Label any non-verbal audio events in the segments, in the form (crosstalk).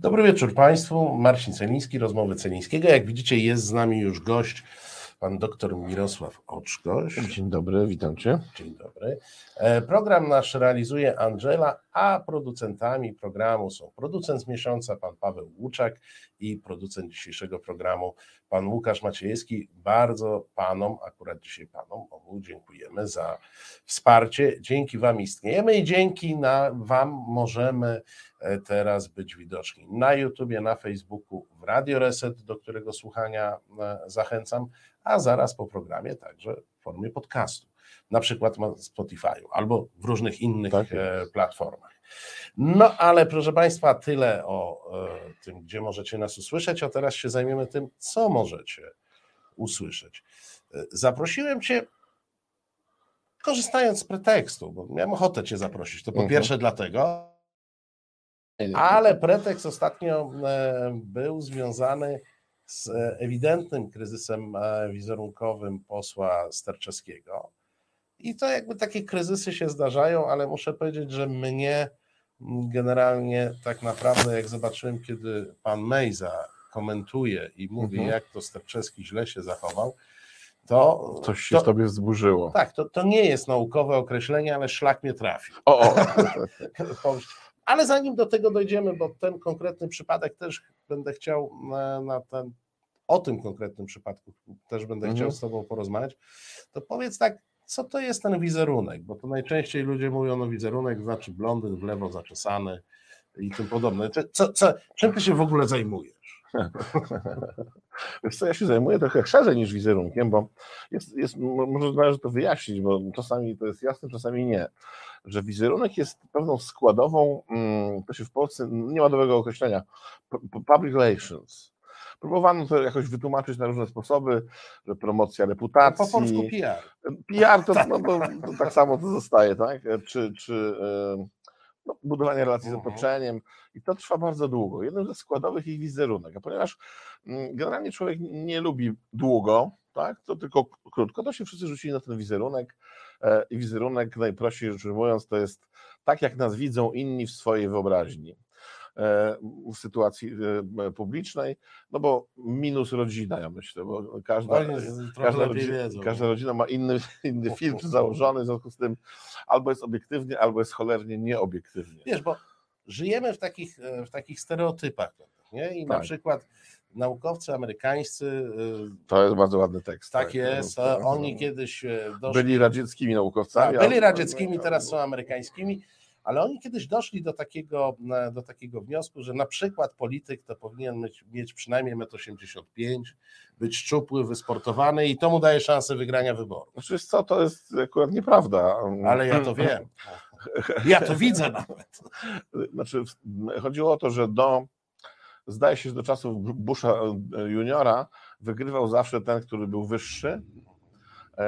Dobry wieczór Państwu. Marcin Celiński, rozmowy Celińskiego. Jak widzicie, jest z nami już gość, pan doktor Mirosław Oczkoś. Dzień dobry, witam Cię. Dzień dobry. E, Program nasz realizuje Angela, a producentami programu są producent z miesiąca, pan Paweł Łuczak i producent dzisiejszego programu, pan Łukasz Maciejewski. Bardzo panom, akurat dzisiaj panom, obu dziękujemy za wsparcie. Dzięki wam istniejemy i dzięki na wam możemy e, teraz być widoczni na YouTubie, na Facebooku, w Radio Reset, do którego słuchania e, zachęcam, a zaraz po programie także w formie podcastu, na przykład na Spotify'u albo w różnych innych Tak e, platformach. No ale proszę Państwa, tyle o e, tym, gdzie możecie nas usłyszeć, a teraz się zajmiemy tym, co możecie usłyszeć. E, Zaprosiłem Cię, korzystając z pretekstu, bo miałem ochotę Cię zaprosić. To po Mhm. pierwsze dlatego, ale pretekst ostatnio był związany z e, ewidentnym kryzysem e, wizerunkowym posła Sterczewskiego. I to jakby takie kryzysy się zdarzają, ale muszę powiedzieć, że mnie generalnie tak naprawdę, jak zobaczyłem, kiedy pan Mejza komentuje i mówi, Mhm. jak to Sterczewski źle się zachował, to. Coś się to, z Tobie wzburzyło. Tak, to, to nie jest naukowe określenie, ale szlak mnie trafił. O, o. (laughs) Ale zanim do tego dojdziemy, bo ten konkretny przypadek też będę chciał na, na ten, o tym konkretnym przypadku też będę Mhm. chciał z Tobą porozmawiać, to powiedz tak, co to jest ten wizerunek? Bo to najczęściej ludzie mówią, no wizerunek znaczy blondyn w lewo zaczesany i tym podobne. Co, co, czym Ty się w ogóle zajmujesz? (laughs) Wiesz co, ja się zajmuję trochę szerzej niż wizerunkiem, bo jest, jest, mo- może należy to wyjaśnić, bo czasami to jest jasne, czasami nie, że wizerunek jest pewną składową, mm, to się w Polsce nie ma dobrego określenia, pu- pu- public relations. Próbowano to jakoś wytłumaczyć na różne sposoby, że promocja reputacji. Po polsku PR. PR to, (laughs) no, to, to tak samo to zostaje, tak? Czy, czy no, budowanie relacji z Mhm. otoczeniem i to trwa bardzo długo. Jednym ze składowych jest wizerunek, a ponieważ mm, generalnie człowiek nie lubi długo, tak? To tylko krótko, to się wszyscy rzucili na ten wizerunek e, i wizerunek najprościej rzecz ujmując to jest tak, jak nas widzą inni w swojej wyobraźni w sytuacji e, publicznej, no bo minus rodzina, ja myślę, bo każda, każda, rodzina, wiedzą. każda rodzina ma inny, inny (laughs) filtr założony, w związku z tym albo jest obiektywnie, albo jest cholernie nieobiektywnie. Wiesz, bo żyjemy w takich, e, w takich stereotypach, nie? I na Tak. przykład naukowcy amerykańscy, e, To jest bardzo ładny tekst. tak jest, a Tak. oni kiedyś e, doszli, byli radzieckimi naukowcami. tak, byli radzieckimi, teraz są amerykańskimi, ale oni kiedyś doszli do takiego, na- do takiego wniosku, że na przykład polityk to powinien mieć, mieć przynajmniej 1,85 m, być szczupły, wysportowany i to mu daje szansę wygrania wyborów. Znaczy, wiesz co, to jest akurat nieprawda. Ale ja to wiem. Ja to widzę nawet. (laughs) Znaczy, chodziło o to, że do, zdaje się, że do czasów Busha e, juniora wygrywał zawsze ten, który był wyższy, e,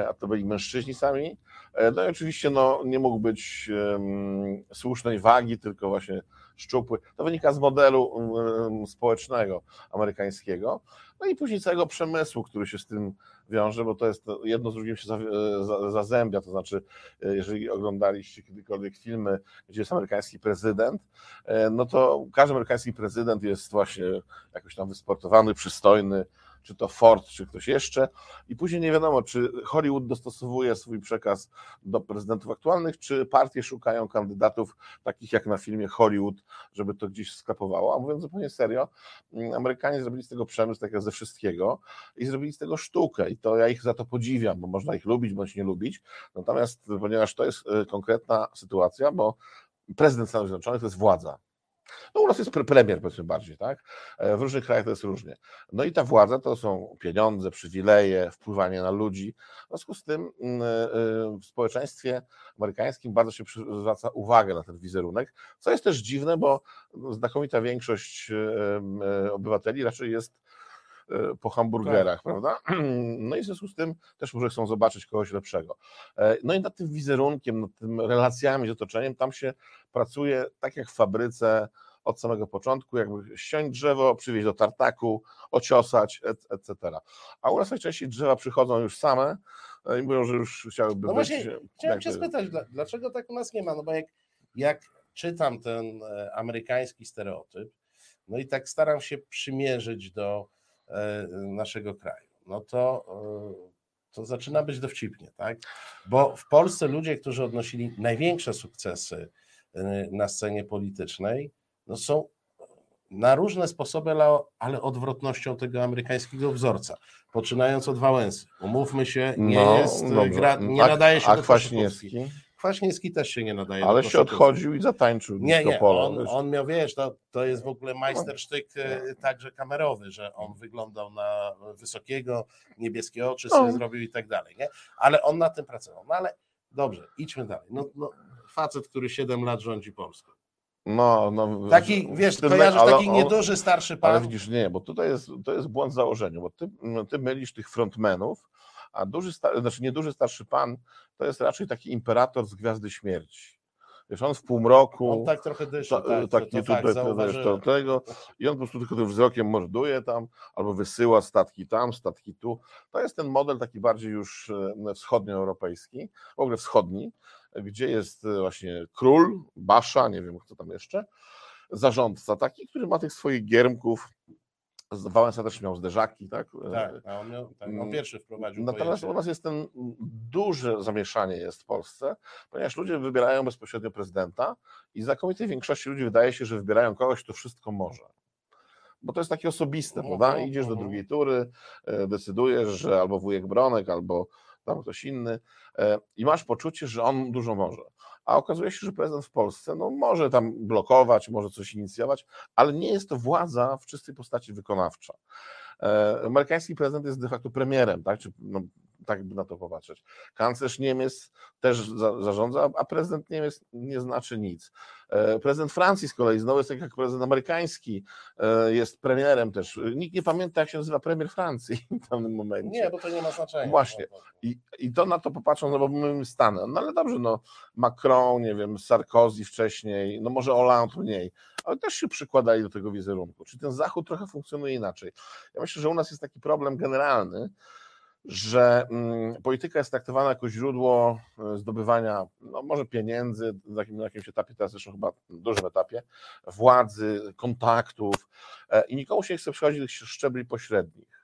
a to byli mężczyźni sami. E, No i oczywiście no, nie mógł być em, słusznej wagi, tylko właśnie szczupły. To wynika z modelu em, społecznego amerykańskiego. No i później całego przemysłu, który się z tym wiąże, bo to jest jedno z drugim się e, za- zazębia, to znaczy e, jeżeli oglądaliście kiedykolwiek filmy, gdzie jest amerykański prezydent, e, no to każdy amerykański prezydent jest właśnie jakoś tam wysportowany, przystojny, czy to Ford, czy ktoś jeszcze. I później nie wiadomo, czy Hollywood dostosowuje swój przekaz do prezydentów aktualnych, czy partie szukają kandydatów takich jak na filmie Hollywood, żeby to gdzieś sklapowało. A mówiąc zupełnie serio, mm, Amerykanie zrobili z tego przemysł tak jak ze wszystkiego i zrobili z tego sztukę. I to ja ich za to podziwiam, bo można ich lubić bądź nie lubić. Natomiast ponieważ to jest e, konkretna sytuacja, bo prezydent Stanów Zjednoczonych to jest władza. No u nas jest pre- premier, powiedzmy bardziej, tak? E, W różnych krajach to jest różnie. No i ta władza to są pieniądze, przywileje, wpływanie na ludzi. W związku z tym mm, e, w społeczeństwie amerykańskim bardzo się zwraca uwagę na ten wizerunek, co jest też dziwne, bo znakomita większość e, e, obywateli raczej jest e, po hamburgerach, prawda? (clears throat) No i w związku z tym też może chcą zobaczyć kogoś lepszego. E, No i nad tym wizerunkiem, nad tym relacjami z otoczeniem, tam się pracuje tak jak w fabryce od samego początku, jakby ściąć drzewo, przywieźć do tartaku, ociosać, et- etc. A u nas najczęściej drzewa przychodzą już same e, i mówią, że już chciałyby No być... właśnie, e, Chciałem cię spytać, dla- dlaczego tak u nas nie ma? No bo jak, jak czytam ten e, amerykański stereotyp, no i tak staram się przymierzyć do e, naszego kraju, no to, e, to zaczyna być dowcipnie, tak? Bo w Polsce ludzie, którzy odnosili największe sukcesy e, na scenie politycznej, no są na różne sposoby, ale, odwrotnością tego amerykańskiego wzorca. Poczynając od Wałęsy. Umówmy się, nie No, jest, e, gra, nie A- nadaje się A do. Kwaśniewski? Kwaśniewski też się nie nadaje Ale do się odchodził i zatańczył Nie, nie, polo, on, on miał, wiesz, to, to jest w ogóle majstersztyk e, także kamerowy, że on wyglądał na wysokiego, niebieskie oczy sobie No. zrobił i tak dalej, nie? Ale on nad tym pracował. No ale dobrze, idźmy dalej. No, no, facet, który 7 lat rządzi Polską. No, no, Taki, wiesz, ty my- kojarzysz ale taki on- nieduży, starszy pan. Ale widzisz, nie, bo tutaj jest, to jest błąd w założeniu, bo ty, no, ty mylisz tych frontmenów, a duży, znaczy nieduży starszy pan to jest raczej taki imperator z Gwiazdy Śmierci. Wiesz, on w półmroku, On tak trochę dyszy, ta, tak, taki to, to tutaj fakt, to, tego i on po prostu tylko tym wzrokiem morduje tam, albo wysyła statki tam, statki tu. To jest ten model taki bardziej już e, wschodnioeuropejski, w ogóle wschodni, gdzie jest e, właśnie król, basza, nie wiem kto tam jeszcze, zarządca taki, który ma tych swoich giermków, Wałęsa też miał zderzaki, tak? E, Tak, a on, miał, tak, on Mm, pierwszy wprowadził Natomiast pojęcie. u nas jest ten duże zamieszanie jest w Polsce, ponieważ ludzie wybierają bezpośrednio prezydenta i znakomitej większości ludzi wydaje się, że wybierają kogoś, kto wszystko może. Bo to jest takie osobiste, Mhm, prawda? Idziesz do mhm. drugiej tury, e, decydujesz, że albo wujek Bronek, albo tam ktoś inny e, i masz poczucie, że on dużo może. A okazuje się, że prezydent w Polsce no, może tam blokować, może coś inicjować, ale nie jest to władza w czystej postaci wykonawcza. E, Amerykański prezydent jest de facto premierem, tak? Czy, no, tak by na to popatrzeć. Kanclerz Niemiec też za, zarządza, a prezydent Niemiec nie znaczy nic. E, Prezydent Francji z kolei znowu jest tak jak prezydent amerykański, e, jest premierem też. Nikt nie pamięta, jak się nazywa premier Francji (laughs) w danym momencie. Nie, bo to nie ma znaczenia. Właśnie. No, to- I, I to na to popatrzą, no bo my mamy Stany. No ale dobrze, no Macron, nie wiem, Sarkozy wcześniej, no może Hollande mniej, ale też się przykładali do tego wizerunku. Czyli ten Zachód trochę funkcjonuje inaczej. Ja myślę, że u nas jest taki problem generalny, że mm, polityka jest traktowana jako źródło e, zdobywania, no może pieniędzy, na, jakim, na jakimś etapie, teraz zresztą chyba dużym etapie, władzy, kontaktów e, i nikomu się nie chce przechodzić do szczebli pośrednich.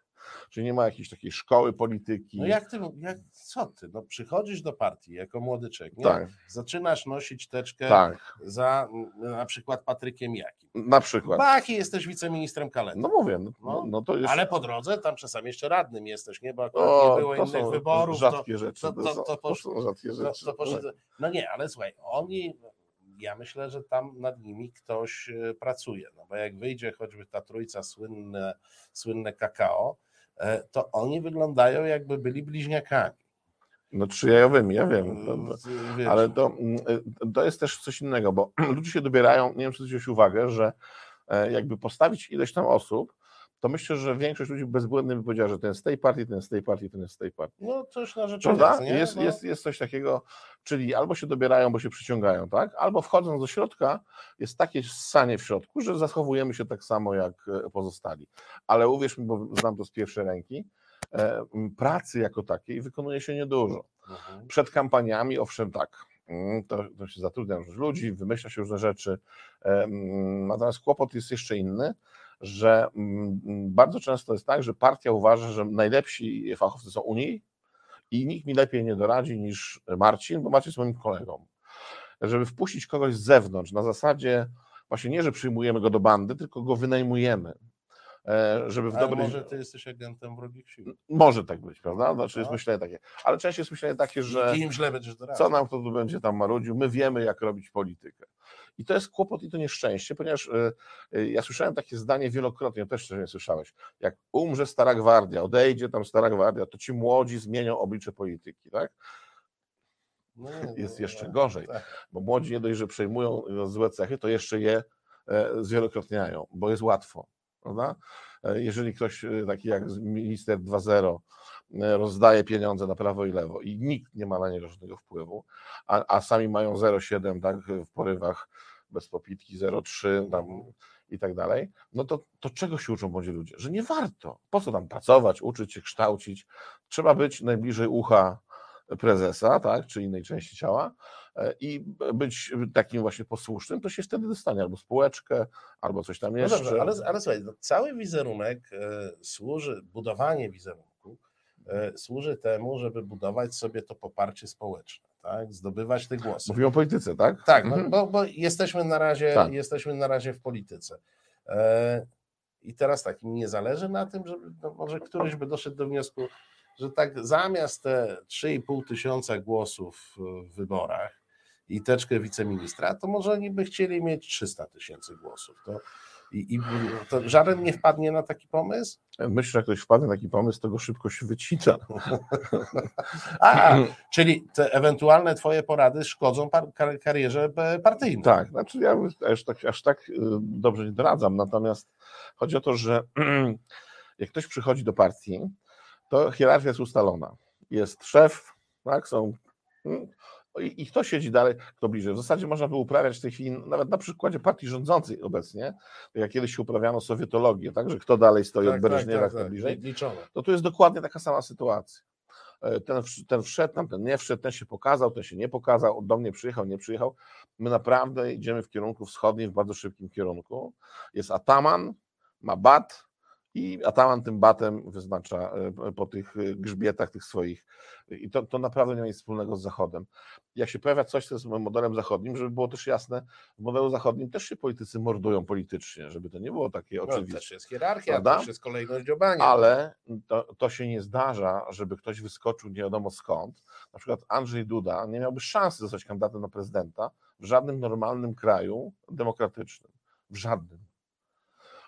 Czyli nie ma jakiejś takiej szkoły polityki. No jak ty, jak, co ty, no przychodzisz do partii jako młody człowiek, nie? Tak, zaczynasz nosić teczkę tak, za mm, na przykład Patrykiem Jakim. na przykład. Baki, jesteś wiceministrem Kalety. No mówię, no, No, no to jest. Ale po drodze tam czasami jeszcze radnym jesteś, nie? Bo akurat o, nie było to innych wyborów. To, rzadkie rzeczy. to- to- są- to posz- są rzadkie to, rzeczy. to poszedł, no nie, ale słuchaj, oni, ja myślę, że tam nad nimi ktoś e, pracuje, no bo jak wyjdzie choćby ta trójca słynne, słynne kakao, to oni wyglądają jakby byli bliźniakami. No trzyjajowymi, ja wiem. To, Wiesz, ale to, mm, to jest też coś innego, bo (clears throat) ludzie się dobierają, nie wiem, czy zwróciłeś uwagę, że e, jakby postawić ileś tam osób, to myślę, że większość ludzi bezbłędnie by powiedziała, że ten z tej partii, ten z tej partii, ten jest z tej partii. No coś na rzecz jest, nie? Jest, no. jest, jest coś takiego, czyli albo się dobierają, bo się przyciągają, tak? Albo wchodząc do środka, jest takie ssanie w środku, że zachowujemy się tak samo jak e, pozostali. Ale uwierz mi, bo znam to z pierwszej ręki, e, pracy jako takiej wykonuje się niedużo. Mhm. Przed kampaniami, owszem, tak. mm, To, to się zatrudnia różnych ludzi, wymyśla się różne rzeczy. e, Natomiast kłopot jest jeszcze inny, że mm, bardzo często jest tak, że partia uważa, że najlepsi fachowcy są u niej i nikt mi lepiej nie doradzi niż Marcin, bo Marcin jest moim kolegą. Żeby wpuścić kogoś z zewnątrz, na zasadzie właśnie nie, że przyjmujemy go do bandy, tylko go wynajmujemy. E, Żeby w Ale dobrej... może ty jesteś agentem wrogich sił. Może tak być, prawda? Znaczy jest No. myślenie takie. Ale częściej jest myślenie takie, że im źle będziesz co nam kto tu będzie tam marudził, my wiemy, jak robić politykę. I to jest kłopot i to nieszczęście, ponieważ y, y, ja słyszałem takie zdanie wielokrotnie, też nie słyszałeś, jak umrze Stara Gwardia, odejdzie tam Stara Gwardia, to ci młodzi zmienią oblicze polityki, tak? No (laughs) Jest no, jeszcze no, gorzej. tak. Bo młodzi nie dość, że przejmują złe cechy, to jeszcze je e, zwielokrotniają, bo jest łatwo, prawda? E, Jeżeli ktoś y, taki jak minister 2.0 e, rozdaje pieniądze na prawo i lewo i nikt nie ma na niego żadnego wpływu, a, a sami mają 0,7 tak, w porywach bez popitki, 0,3 tam i tak dalej, no to, to czego się uczą młodzi ludzie? Że nie warto. Po co tam pracować, uczyć się, kształcić? Trzeba być najbliżej ucha prezesa, tak, czy innej części ciała e, i być takim właśnie posłusznym, to się wtedy dostanie albo spółeczkę, albo coś tam No jeszcze. dobrze, ale, ale słuchaj, no, cały wizerunek e, służy, budowanie wizerunku e, służy temu, żeby budować sobie to poparcie społeczne, tak? Zdobywać te głosy. Mówimy o polityce, tak? Tak, no, Mhm. bo, bo jesteśmy, na razie, Tak. jesteśmy na razie w polityce. I teraz tak, mi nie zależy na tym, żeby no może któryś by doszedł do wniosku, że tak zamiast te 3,5 tysiąca głosów w wyborach i teczkę wiceministra, to może oni by chcieli mieć 300 tysięcy głosów. To, i, I to żaden nie wpadnie na taki pomysł? Myślę, że jak ktoś wpadnie na taki pomysł, to go szybko się wycina. (laughs) A, czyli te ewentualne twoje porady szkodzą par, kar, karierze e, partyjnej. Tak, znaczy ja aż tak, aż tak y, dobrze nie doradzam, natomiast chodzi o to, że (clears throat) jak ktoś przychodzi do partii, to hierarchia jest ustalona. Jest szef, tak, są mm, i, kto siedzi dalej, kto bliżej. W zasadzie można by uprawiać w tej chwili, nawet na przykładzie partii rządzącej obecnie, tak jak kiedyś się uprawiano sowietologię, tak, że kto dalej stoi od Breżniewa, kto bliżej, Liczone. to tu jest dokładnie taka sama sytuacja. E, Ten, ten wszedł, tam, ten nie wszedł, ten się pokazał, ten się nie pokazał, do mnie przyjechał, nie przyjechał. My naprawdę idziemy w kierunku wschodnim, w bardzo szybkim kierunku. Jest ataman, ma bat i ataman tym batem wyznacza e, po tych e, grzbietach tych swoich. I to, to naprawdę nie ma nic wspólnego z Zachodem. Jak się pojawia coś, co jest modelem zachodnim, żeby było też jasne, w modelu zachodnim też się politycy mordują politycznie, żeby to nie było takie No, oczywiste. też jest hierarchia, Prawda? też jest kolejność dziobania. Ale to, to się nie zdarza, żeby ktoś wyskoczył nie wiadomo skąd. Na przykład Andrzej Duda nie miałby szansy zostać kandydatem na prezydenta w żadnym normalnym kraju demokratycznym. W żadnym.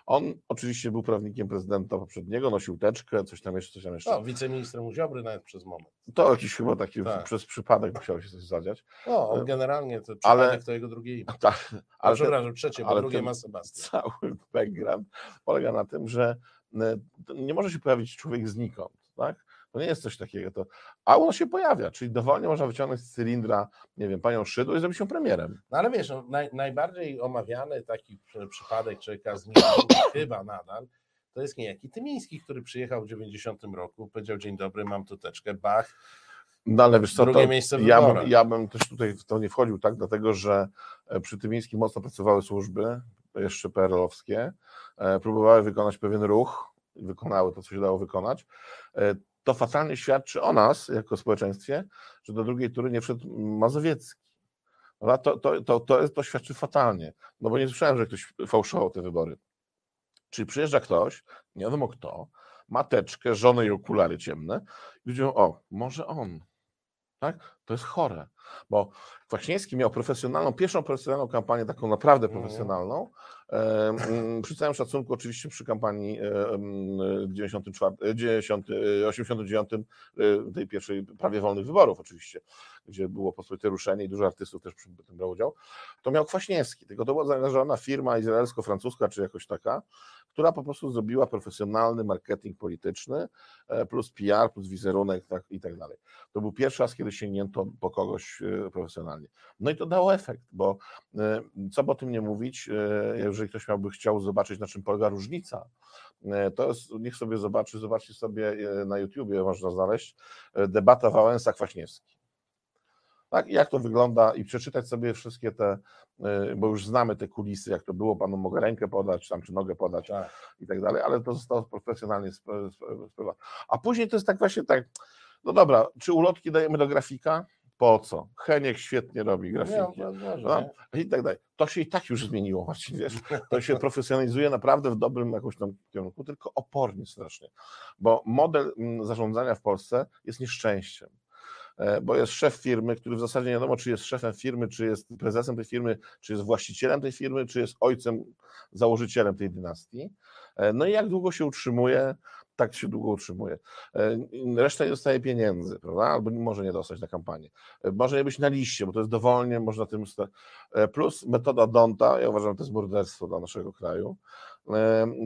On oczywiście był prawnikiem prezydenta poprzedniego, nosił teczkę, coś tam jeszcze, coś tam jeszcze. No, wiceministrem u Ziobry nawet przez moment. To jakiś chyba taki Tak. przez przypadek musiał się coś zadziać. No, on generalnie to Ale- przypadek to jego drugie imię. (laughs) Tak, Ale ale przepraszam, trzecie, bo ale drugie ten- ma (laughs) Sebastian. cały background polega na tym, że e, nie może się pojawić człowiek znikąd, tak? To nie jest coś takiego, to, a on się pojawia, czyli dowolnie można wyciągnąć z cylindra, nie wiem, panią Szydło i zrobić się premierem. No ale wiesz, no, naj, najbardziej omawiany taki przy- przypadek człowieka znikąd, (clears throat) chyba nadal, to jest niejaki Tymiński, który przyjechał w 90 roku, powiedział dzień dobry, mam tu teczkę, bach, No ale wiesz co, drugie miejsce ja, bym, ja bym też tutaj w to nie wchodził, tak, dlatego że e, przy Tymińskim mocno pracowały służby, jeszcze PRL-owskie, e, próbowały wykonać pewien ruch, wykonały to, co się dało wykonać. To fatalnie świadczy o nas, jako społeczeństwie, że do drugiej tury nie wszedł Mazowiecki. To, to, to, to, to świadczy fatalnie, no bo nie słyszałem, że ktoś fałszował te wybory. Czyli przyjeżdża ktoś, nie wiadomo kto, ma teczkę, żonę i okulary ciemne i ludzie mówią, o, może on. Tak? To jest chore, bo Kwaśniewski miał profesjonalną, pierwszą profesjonalną kampanię, taką naprawdę Mhm. profesjonalną, mm, przy całym szacunku oczywiście przy kampanii e, mm, 94, e, 10, e, 89 e, tej pierwszej prawie wolnych wyborów oczywiście, gdzie było pospolite ruszenie i dużo artystów też przy tym brał udział, to miał Kwaśniewski, tylko to była zaangażowana firma izraelsko-francuska czy jakoś taka, która po prostu zrobiła profesjonalny marketing polityczny, e, plus PR, plus wizerunek tak, i tak dalej. To był pierwszy raz, kiedy sięgnięto po kogoś e, profesjonalnie. No i to dało efekt, bo e, co by o tym nie mówić, jeżeli ktoś miałby chciał zobaczyć, na czym polega różnica, to jest, niech sobie zobaczy, zobaczcie sobie na YouTubie, można znaleźć, debata Wałęsa-Kwaśniewski. Tak, jak to wygląda i przeczytać sobie wszystkie te, e, bo już znamy te kulisy, jak to było, panu mogę rękę podać, tam czy nogę podać Tak. i tak dalej, ale to zostało profesjonalnie sp- sp- spływa. A później to jest tak właśnie tak, no dobra, czy ulotki dajemy do grafika? Po co? Heniek świetnie robi grafiki. no, może, No, nie? I tak dalej. To się i tak już zmieniło właśnie, wiesz. To się profesjonalizuje naprawdę w dobrym jakoś tam kierunku, tylko opornie strasznie. Bo model mm, zarządzania w Polsce jest nieszczęściem. E, Bo jest szef firmy, który w zasadzie nie wiadomo, czy jest szefem firmy, czy jest prezesem tej firmy, czy jest właścicielem tej firmy, czy jest ojcem, założycielem tej dynastii. E, No i jak długo się utrzymuje, tak się długo utrzymuje. E, Reszta nie dostaje pieniędzy, prawda? Albo może nie dostać na kampanię. Może nie być na liście, bo to jest dowolnie, można tym. Plus metoda Donta, ja uważam, że to jest morderstwo dla naszego kraju.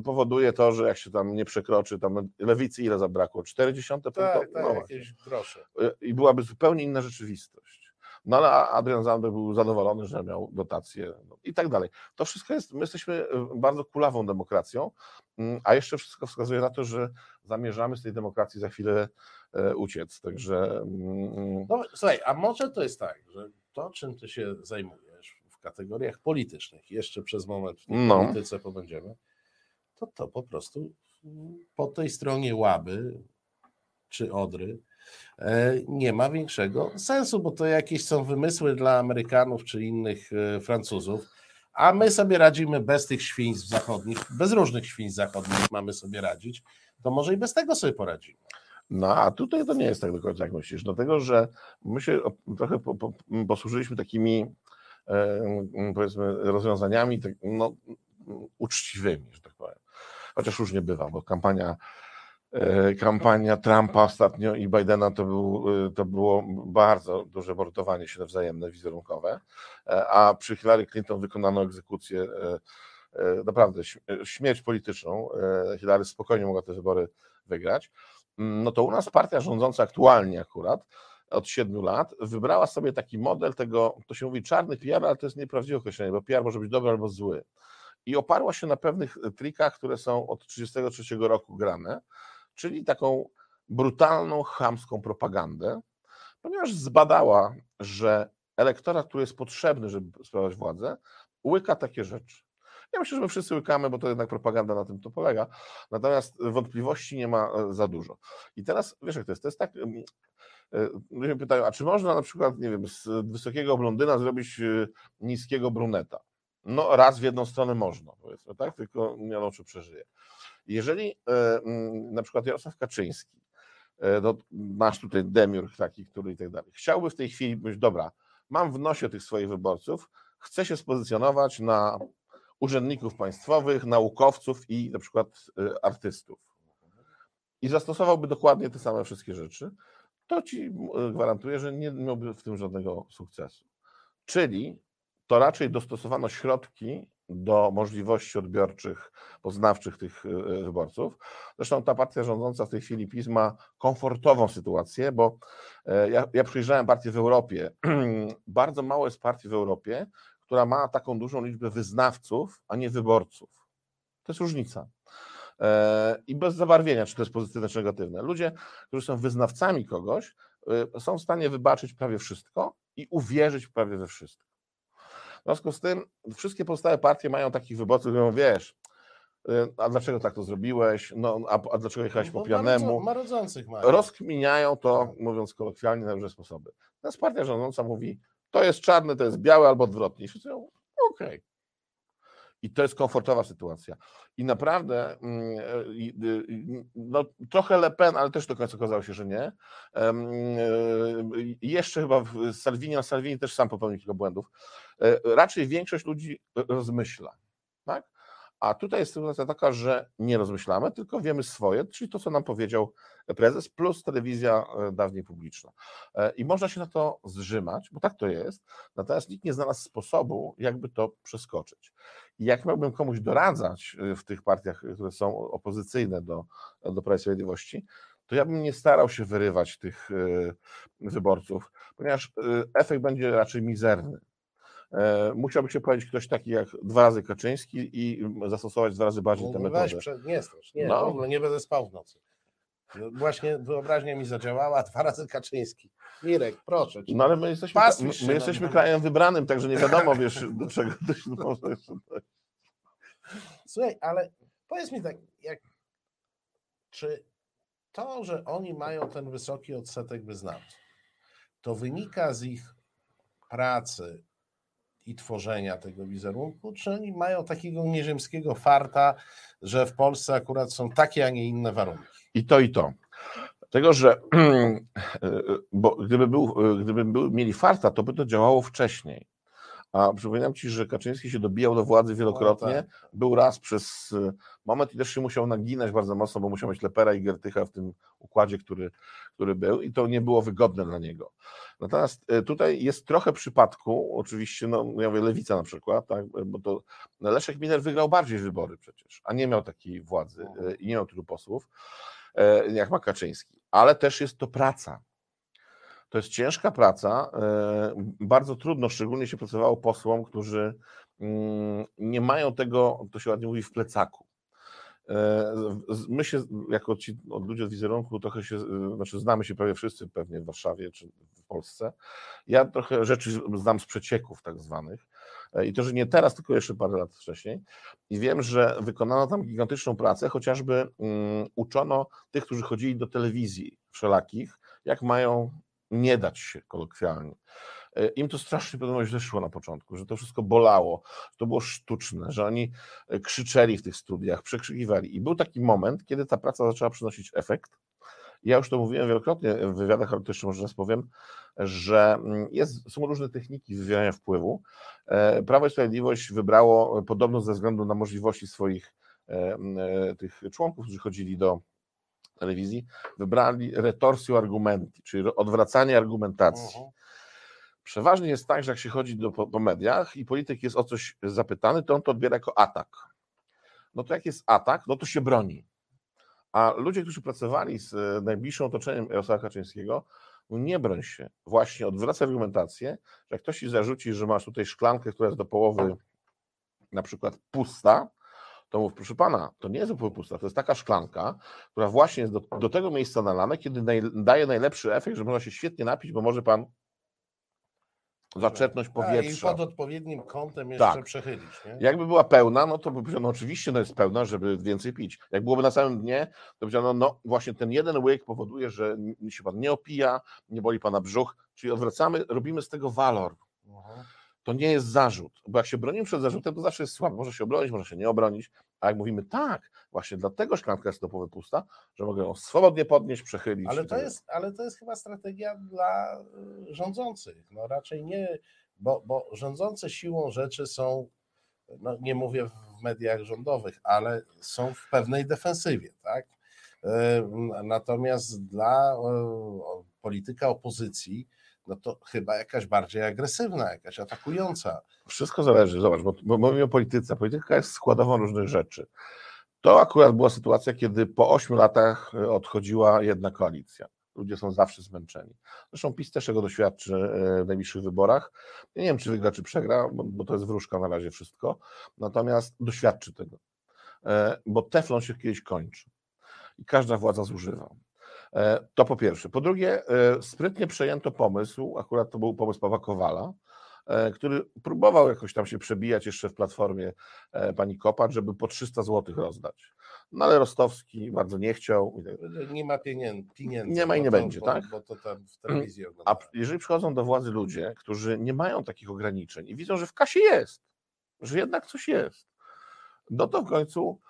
Powoduje to, że jak się tam nie przekroczy, tam lewicy ile zabrakło? 40 punktu? Tak, tak, No jakieś grosze. E, I byłaby zupełnie inna rzeczywistość. No ale Adrian Zandberg był zadowolony, że miał dotacje no, i tak dalej. To wszystko jest, my jesteśmy e, bardzo kulawą demokracją, mm, a jeszcze wszystko wskazuje na to, że zamierzamy z tej demokracji za chwilę e, uciec. Także. mm, No, słuchaj, a może to jest tak, że to, czym ty się zajmujesz w kategoriach politycznych, jeszcze przez moment w No. polityce pobędziemy, to to po prostu po tej stronie Łaby czy Odry e, nie ma większego sensu, bo to jakieś są wymysły dla Amerykanów czy innych e, Francuzów, a my sobie radzimy bez tych świństw zachodnich, bez różnych świństw zachodnich mamy sobie radzić, to może i bez tego sobie poradzimy. No, a tutaj to nie jest tak do końca, jak myślisz, dlatego że my się trochę po, po, posłużyliśmy takimi, e, powiedzmy, rozwiązaniami tak, no, uczciwymi, że tak. Chociaż różnie bywa, bo kampania, e, kampania Trumpa ostatnio i Bidena to, był, e, to było bardzo duże mordowanie się wzajemne, wizerunkowe, e, a przy Hillary Clinton wykonano egzekucję, naprawdę śm- śmierć polityczną. Hillary spokojnie mogła te wybory wygrać no to u nas partia rządząca aktualnie akurat od siedmiu lat wybrała sobie taki model tego, to się mówi czarny PR, ale to jest nieprawdziwe określenie, bo PR może być dobry albo zły. I oparła się na pewnych trikach, które są od 1933 roku grane, czyli taką brutalną, chamską propagandę, ponieważ zbadała, że elektorat, który jest potrzebny, żeby sprawować władzę, łyka takie rzeczy. Ja myślę, że my wszyscy łykamy, bo to jednak propaganda na tym to polega. Natomiast wątpliwości nie ma e, za dużo. I teraz wiesz, jak to jest? To jest tak. e, Ludzie pytają, a czy można na przykład, nie wiem, z wysokiego blondyna zrobić e, niskiego bruneta? No, raz w jedną stronę można, powiedzmy, tak? Tylko nie wiadomo, czy przeżyje. Jeżeli e, mm, na przykład Jarosław Kaczyński, e, no, masz tutaj demiurg taki, który i tak dalej, chciałby w tej chwili być, dobra, mam w nosie tych swoich wyborców, chcę się spozycjonować na urzędników państwowych, naukowców i na przykład y, artystów. I zastosowałby dokładnie te same wszystkie rzeczy, to ci gwarantuję, że nie miałby w tym żadnego sukcesu. Czyli to raczej dostosowano środki do możliwości odbiorczych, poznawczych tych y, y, wyborców. Zresztą ta partia rządząca w tej chwili PiS ma komfortową sytuację, bo e, ja, ja przyjrzałem partię w Europie. (clears throat) Bardzo mało jest partii w Europie, która ma taką dużą liczbę wyznawców, a nie wyborców. To jest różnica. E, I bez zabarwienia, czy to jest pozytywne, czy negatywne. Ludzie, którzy są wyznawcami kogoś, e, są w stanie wybaczyć prawie wszystko i uwierzyć prawie we wszystko. W związku z tym wszystkie pozostałe partie mają takich wyborców, mówią, wiesz, e, a dlaczego tak to zrobiłeś, no, a, a dlaczego jechałeś po Bo pijanemu? Marodzących mają. rozkminiają to, mówiąc kolokwialnie, na różne sposoby. Natomiast partia rządząca mówi, to jest czarne, to jest białe albo odwrotnie. I wszyscy mówią, okej. I to jest komfortowa sytuacja. I naprawdę mm, i- no, trochę Le Pen, ale też do końca okazało się, że nie. I Jeszcze chyba Salvini, a Salvini też sam popełnił kilka błędów. E, Raczej większość ludzi rozmyśla. Tak? A tutaj jest sytuacja taka, że nie rozmyślamy, tylko wiemy swoje, czyli to, co nam powiedział prezes, plus telewizja e, dawniej publiczna. E, I można się na to zrzymać, bo tak to jest, natomiast nikt nie znalazł sposobu, jakby to przeskoczyć. I jak miałbym komuś doradzać w tych partiach, które są opozycyjne do, do Prawa i Sprawiedliwości, to ja bym nie starał się wyrywać tych wyborców, ponieważ efekt będzie raczej mizerny. E, Musiałby się pojawić ktoś taki jak dwa razy Kaczyński i zastosować dwa razy bardziej tę No, metodę. weź, prze- nie strasz, nie, No. w ogóle nie będę spał w nocy. No, Właśnie wyobraźnia mi zadziałała, (laughs) dwa razy Kaczyński. Mirek, proszę cię. No ale my jesteśmy, my, my jesteśmy krajem wybranym, także nie (laughs) wiadomo, wiesz, do czego to się można jeszcze dojść. Słuchaj, ale powiedz mi tak, jak, czy to, że oni mają ten wysoki odsetek wyznawców, to wynika z ich pracy i tworzenia tego wizerunku, czy oni mają takiego nieziemskiego farta, że w Polsce akurat są takie, a nie inne warunki? I to, i to. Dlatego, że (clears throat) bo gdyby, był, gdyby był, mieli farta, to by to działało wcześniej. A przypominam ci, że Kaczyński się dobijał do władzy wielokrotnie. No tak. Był raz przez e, moment i też się musiał naginać bardzo mocno, bo musiał mieć Lepera i Gertycha w tym układzie, który, który był i to nie było wygodne dla niego. Natomiast e, tutaj jest trochę przypadku, oczywiście, no ja mówię Lewica na przykład, tak, bo to Leszek Miller wygrał bardziej wybory przecież, a nie miał takiej władzy e, i nie miał tylu posłów, jak ma Kaczyński. Ale też jest to praca. To jest ciężka praca, e, bardzo trudno, szczególnie się pracowało posłom, którzy mm, nie mają tego, to się ładnie mówi, w plecaku. E, my się, jako ci od ludzie od wizerunku, trochę się, e, znaczy znamy się prawie wszyscy pewnie w Warszawie czy w Polsce. Ja trochę rzeczy znam z przecieków tak zwanych. I to, że nie teraz, tylko jeszcze parę lat wcześniej. I wiem, że wykonano tam gigantyczną pracę, chociażby um, uczono tych, którzy chodzili do telewizji wszelakich, jak mają nie dać się kolokwialnie. E, Im to strasznie podobno źle szło na początku, że to wszystko bolało, że to było sztuczne, że oni e, krzyczeli w tych studiach, przekrzykiwali. I był taki moment, kiedy ta praca zaczęła przynosić efekt. Ja już to mówiłem wielokrotnie w wywiadach, ale to jeszcze może raz powiem, że mm, jest, są różne techniki wywierania wpływu. E, Prawo i Sprawiedliwość wybrało podobno ze względu na możliwości swoich tych członków, którzy chodzili do telewizji, wybrali retorsio argumenti, czyli odwracanie argumentacji. Uh-huh. Przeważnie jest tak, że jak się chodzi do, po, po, mediach i polityk jest o coś zapytany, to on to odbiera jako atak. No to jak jest atak, no to się broni. A ludzie, którzy pracowali z e, najbliższym otoczeniem Jarosława Kaczyńskiego, no nie broń się. Właśnie odwraca argumentację, że jak ktoś ci zarzuci, że masz tutaj szklankę, która jest do połowy na przykład pusta, to mów, proszę pana, to nie jest zupełnie pusta, to jest taka szklanka, która właśnie jest do, do tego miejsca nalana, kiedy naj, daje najlepszy efekt, że można się świetnie napić, bo może pan zaczerpnąć powietrza. I pod odpowiednim kątem jeszcze tak. przechylić. Nie? Jakby była pełna, no to by powiedziano, oczywiście no jest pełna, żeby więcej pić. Jak byłoby na samym dnie, to powiedziano, no właśnie ten jeden łyk powoduje, że się pan nie opija, nie boli pana brzuch, czyli odwracamy, robimy z tego walor. Uh-huh to nie jest zarzut, bo jak się bronimy przed zarzutem, to zawsze jest słabe. Może się obronić, może się nie obronić, a jak mówimy tak, właśnie dlatego szklanka jest do połowy pusta, że mogę ją swobodnie podnieść, przechylić. Ale to, jest, ale to jest chyba strategia dla y, rządzących. No raczej nie, bo, bo rządzący siłą rzeczy są, no nie mówię w mediach rządowych, ale są w pewnej defensywie, tak? Y, natomiast dla y, polityka opozycji, no to chyba jakaś bardziej agresywna, jakaś atakująca. Wszystko zależy, zobacz, bo, bo mówimy o polityce. Polityka jest składową różnych rzeczy. To akurat była sytuacja, kiedy po ośmiu latach e, odchodziła jedna koalicja. Ludzie są zawsze zmęczeni. Zresztą PiS też tego doświadczy e, w najbliższych wyborach. Ja nie wiem, czy wygra, czy przegra, bo, bo to jest wróżka na razie wszystko. Natomiast doświadczy tego. E, bo teflon się kiedyś kończy. I każda władza zużywa. E, to po pierwsze. Po drugie, e, sprytnie przejęto pomysł, akurat to był pomysł Pawła Kowala, e, który próbował jakoś tam się przebijać jeszcze w platformie pani Kopacz, żeby po 300 zł rozdać. No ale Rostowski bardzo nie chciał. Nie ma pieniędzy. pieniędzy nie ma i nie to, będzie, bo, tak? Bo to tam w telewizji A jeżeli przychodzą do władzy ludzie, którzy nie mają takich ograniczeń i widzą, że w kasie jest, że jednak coś jest, no to w końcu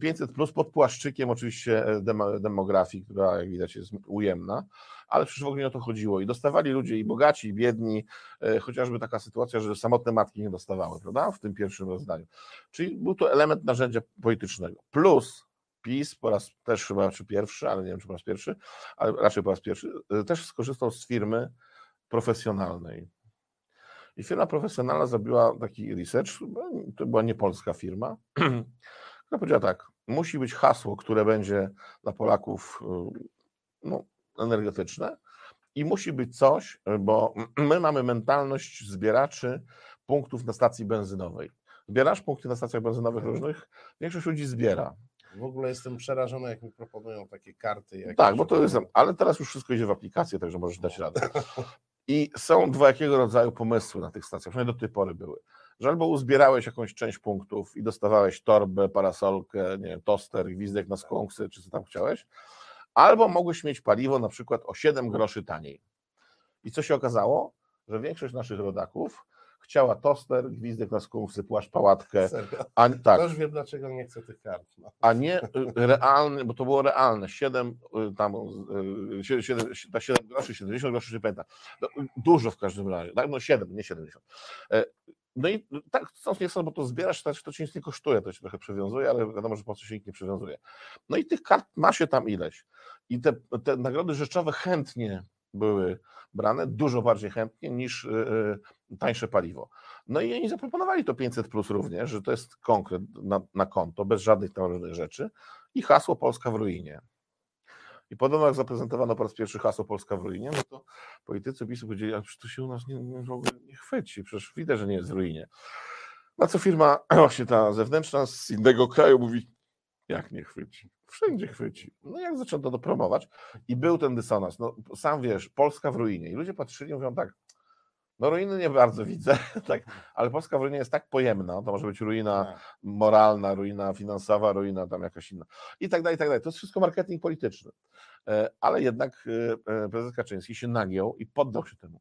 500 plus pod płaszczykiem oczywiście e, demografii, która jak widać jest ujemna, ale przecież w ogóle nie o to chodziło. I dostawali ludzie i bogaci, i biedni, e, chociażby taka sytuacja, że samotne matki nie dostawały, prawda, w tym pierwszym rozdaniu. Czyli był to element narzędzia politycznego. Plus PiS po raz też chyba, czy pierwszy, ale nie wiem, czy po raz pierwszy, ale raczej po raz pierwszy, e, też skorzystał z firmy profesjonalnej. I firma profesjonalna zrobiła taki research, to była nie polska firma, (clears throat) No powiedziała tak, musi być hasło, które będzie dla Polaków y, no, energetyczne i musi być coś, bo (clears throat) my mamy mentalność zbieraczy punktów na stacji benzynowej. Zbierasz punkty na stacjach benzynowych różnych, większość ludzi zbiera. W ogóle jestem przerażony, jak mi proponują takie karty. Tak, bo to jest, ale teraz już wszystko idzie w aplikację, także możesz dać radę. (laughs) I są dwojakiego rodzaju pomysły na tych stacjach, przynajmniej do tej pory były że albo uzbierałeś jakąś część punktów i dostawałeś torbę, parasolkę, nie wiem, toster, gwizdek na skąksy, czy co tam chciałeś, albo mogłeś mieć paliwo na przykład o 7 groszy taniej. I co się okazało? Że większość naszych rodaków chciała toster, gwizdek na skąksy, płaszcz, pałatkę. A, tak. Też wiem, dlaczego nie chcę tych kart. No. A nie y, realny, bo to było realne, 7 y, tam, 7, 7 groszy, 70 groszy, czy pamiętam. No, dużo w każdym razie, tak? no 7, nie 70. No i tak, chcąc nie chcąc, bo to zbierasz, to, to ci nic nie kosztuje, to się trochę przywiązuje, ale wiadomo, że po co się nikt nie przywiązuje. No i tych kart ma się tam ileś. I te, te nagrody rzeczowe chętnie były brane, dużo bardziej chętnie niż yy, tańsze paliwo. No i oni zaproponowali to 500 plus również, że to jest konkret na, na konto, bez żadnych tam różnych rzeczy i hasło Polska w ruinie. I podobno jak zaprezentowano po raz pierwszy hasło Polska w ruinie, no to politycy PiSu powiedzieli, a to się u nas nie, nie, nie chwyci, przecież widać, że nie jest w ruinie. Na co firma, (clears throat) właśnie ta zewnętrzna z innego kraju mówi, jak nie chwyci? Wszędzie chwyci. No jak zaczęto to promować i był ten dysonans. No sam wiesz, Polska w ruinie. I ludzie patrzyli i mówią tak, no ruiny nie bardzo widzę, (laughs) tak, ale Polska w ruinie jest tak pojemna, to może być ruina Tak. moralna, ruina finansowa, ruina tam jakaś inna i tak dalej, i tak dalej. To jest wszystko marketing polityczny. E, Ale jednak e, e, prezes Kaczyński się nagiął i poddał się temu.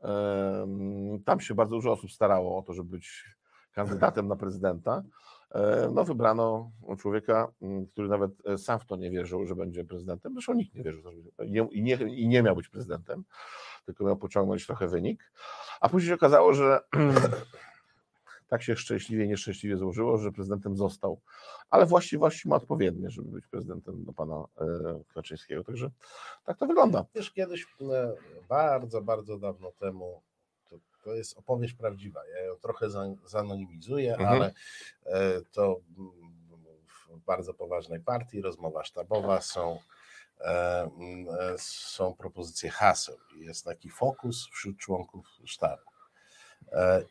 Em, Tam się bardzo dużo osób starało o to, żeby być kandydatem na prezydenta. E, No wybrano człowieka, m, który nawet e, sam w to nie wierzył, że będzie prezydentem. Zresztą nikt nie wierzył, i nie, i nie miał być prezydentem, tylko miał pociągnąć trochę wynik. A później się okazało, że (clears throat) tak się szczęśliwie nieszczęśliwie złożyło, że prezydentem został. Ale właściwości ma odpowiednie, żeby być prezydentem do pana e, Kaczyńskiego. Także tak to wygląda. Wiesz, kiedyś bardzo, bardzo dawno temu, to, jest opowieść prawdziwa. Ja ją trochę za- zanonimizuję, Mhm. ale e, to mm, w bardzo poważnej partii, rozmowa sztabowa, są, e, e, są propozycje haseł. Jest taki fokus wśród członków sztabu.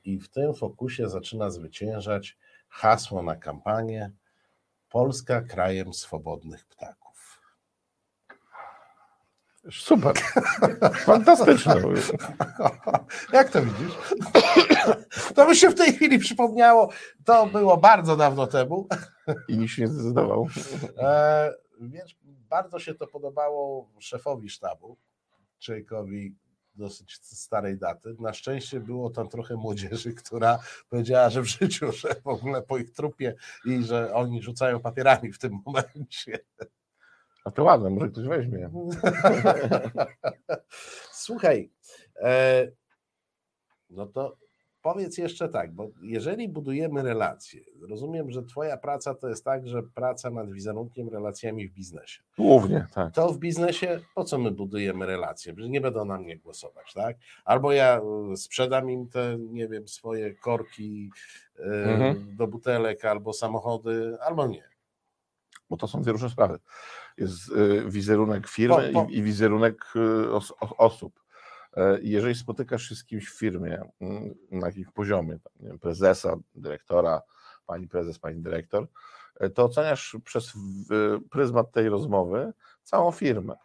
I w tym fokusie zaczyna zwyciężać hasło na kampanię Polska krajem swobodnych ptaków. Super. (laughs) Fantastyczne. Jak to widzisz? To mi się w tej chwili przypomniało, to było bardzo dawno temu. I nikt się nie zdecydował. E, więc bardzo się to podobało szefowi sztabu, człowiekowi dosyć starej daty. Na szczęście było tam trochę młodzieży, która powiedziała, że w życiu, że w ogóle po ich trupie i że oni rzucają papierami w tym momencie. A to ładne, może ktoś weźmie. (laughs) Słuchaj, e, no to powiedz jeszcze tak, bo jeżeli budujemy relacje, rozumiem, że Twoja praca to jest także praca nad wizerunkiem, relacjami w biznesie. Głównie, tak. To w biznesie po co my budujemy relacje? Że nie będą na mnie głosować, tak? Albo ja e, sprzedam im te, nie wiem, swoje korki e, Mhm. do butelek, albo samochody, albo nie. Bo to są dwie różne sprawy. Jest y, wizerunek firmy Po- po- I, wizerunek y, os, osób. E, Jeżeli spotykasz się z kimś w firmie, mm, na jakimś poziomie, wiem, prezesa, dyrektora, pani prezes, pani dyrektor, e, to oceniasz przez w- pryzmat tej rozmowy całą firmę.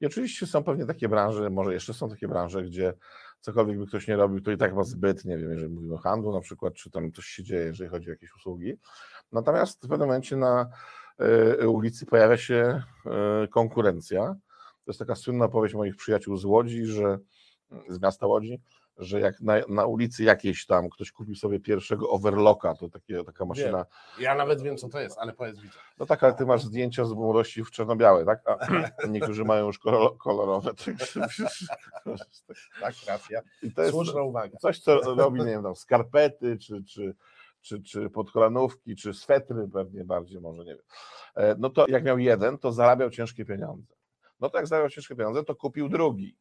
I oczywiście są pewnie takie branże, może jeszcze są takie branże, gdzie cokolwiek by ktoś nie robił, to i tak ma zbyt, nie wiem, jeżeli mówimy o handlu na przykład, czy tam coś się dzieje, jeżeli chodzi o jakieś usługi. Natomiast w pewnym momencie na ulicy pojawia się e, konkurencja. To jest taka słynna powieść moich przyjaciół z Łodzi, że z miasta Łodzi, że jak na, na ulicy jakiejś tam ktoś kupił sobie pierwszego overlocka, to takie, taka maszyna, Ja nawet wiem, co to jest, ale powiedz widzę. no tak, ale ty masz zdjęcia z młodości w czarno-białe, tak? A (laughs) niektórzy mają już kolor- kolorowe. Tak, racja. I to jest Słuszna uwaga. coś, co robi, nie wiem, tam skarpety, czy, czy, czy, czy podkolanówki, czy swetry pewnie bardziej, może nie wiem. E, No to jak miał jeden, to zarabiał ciężkie pieniądze. No to jak zarabiał ciężkie pieniądze, to kupił drugi.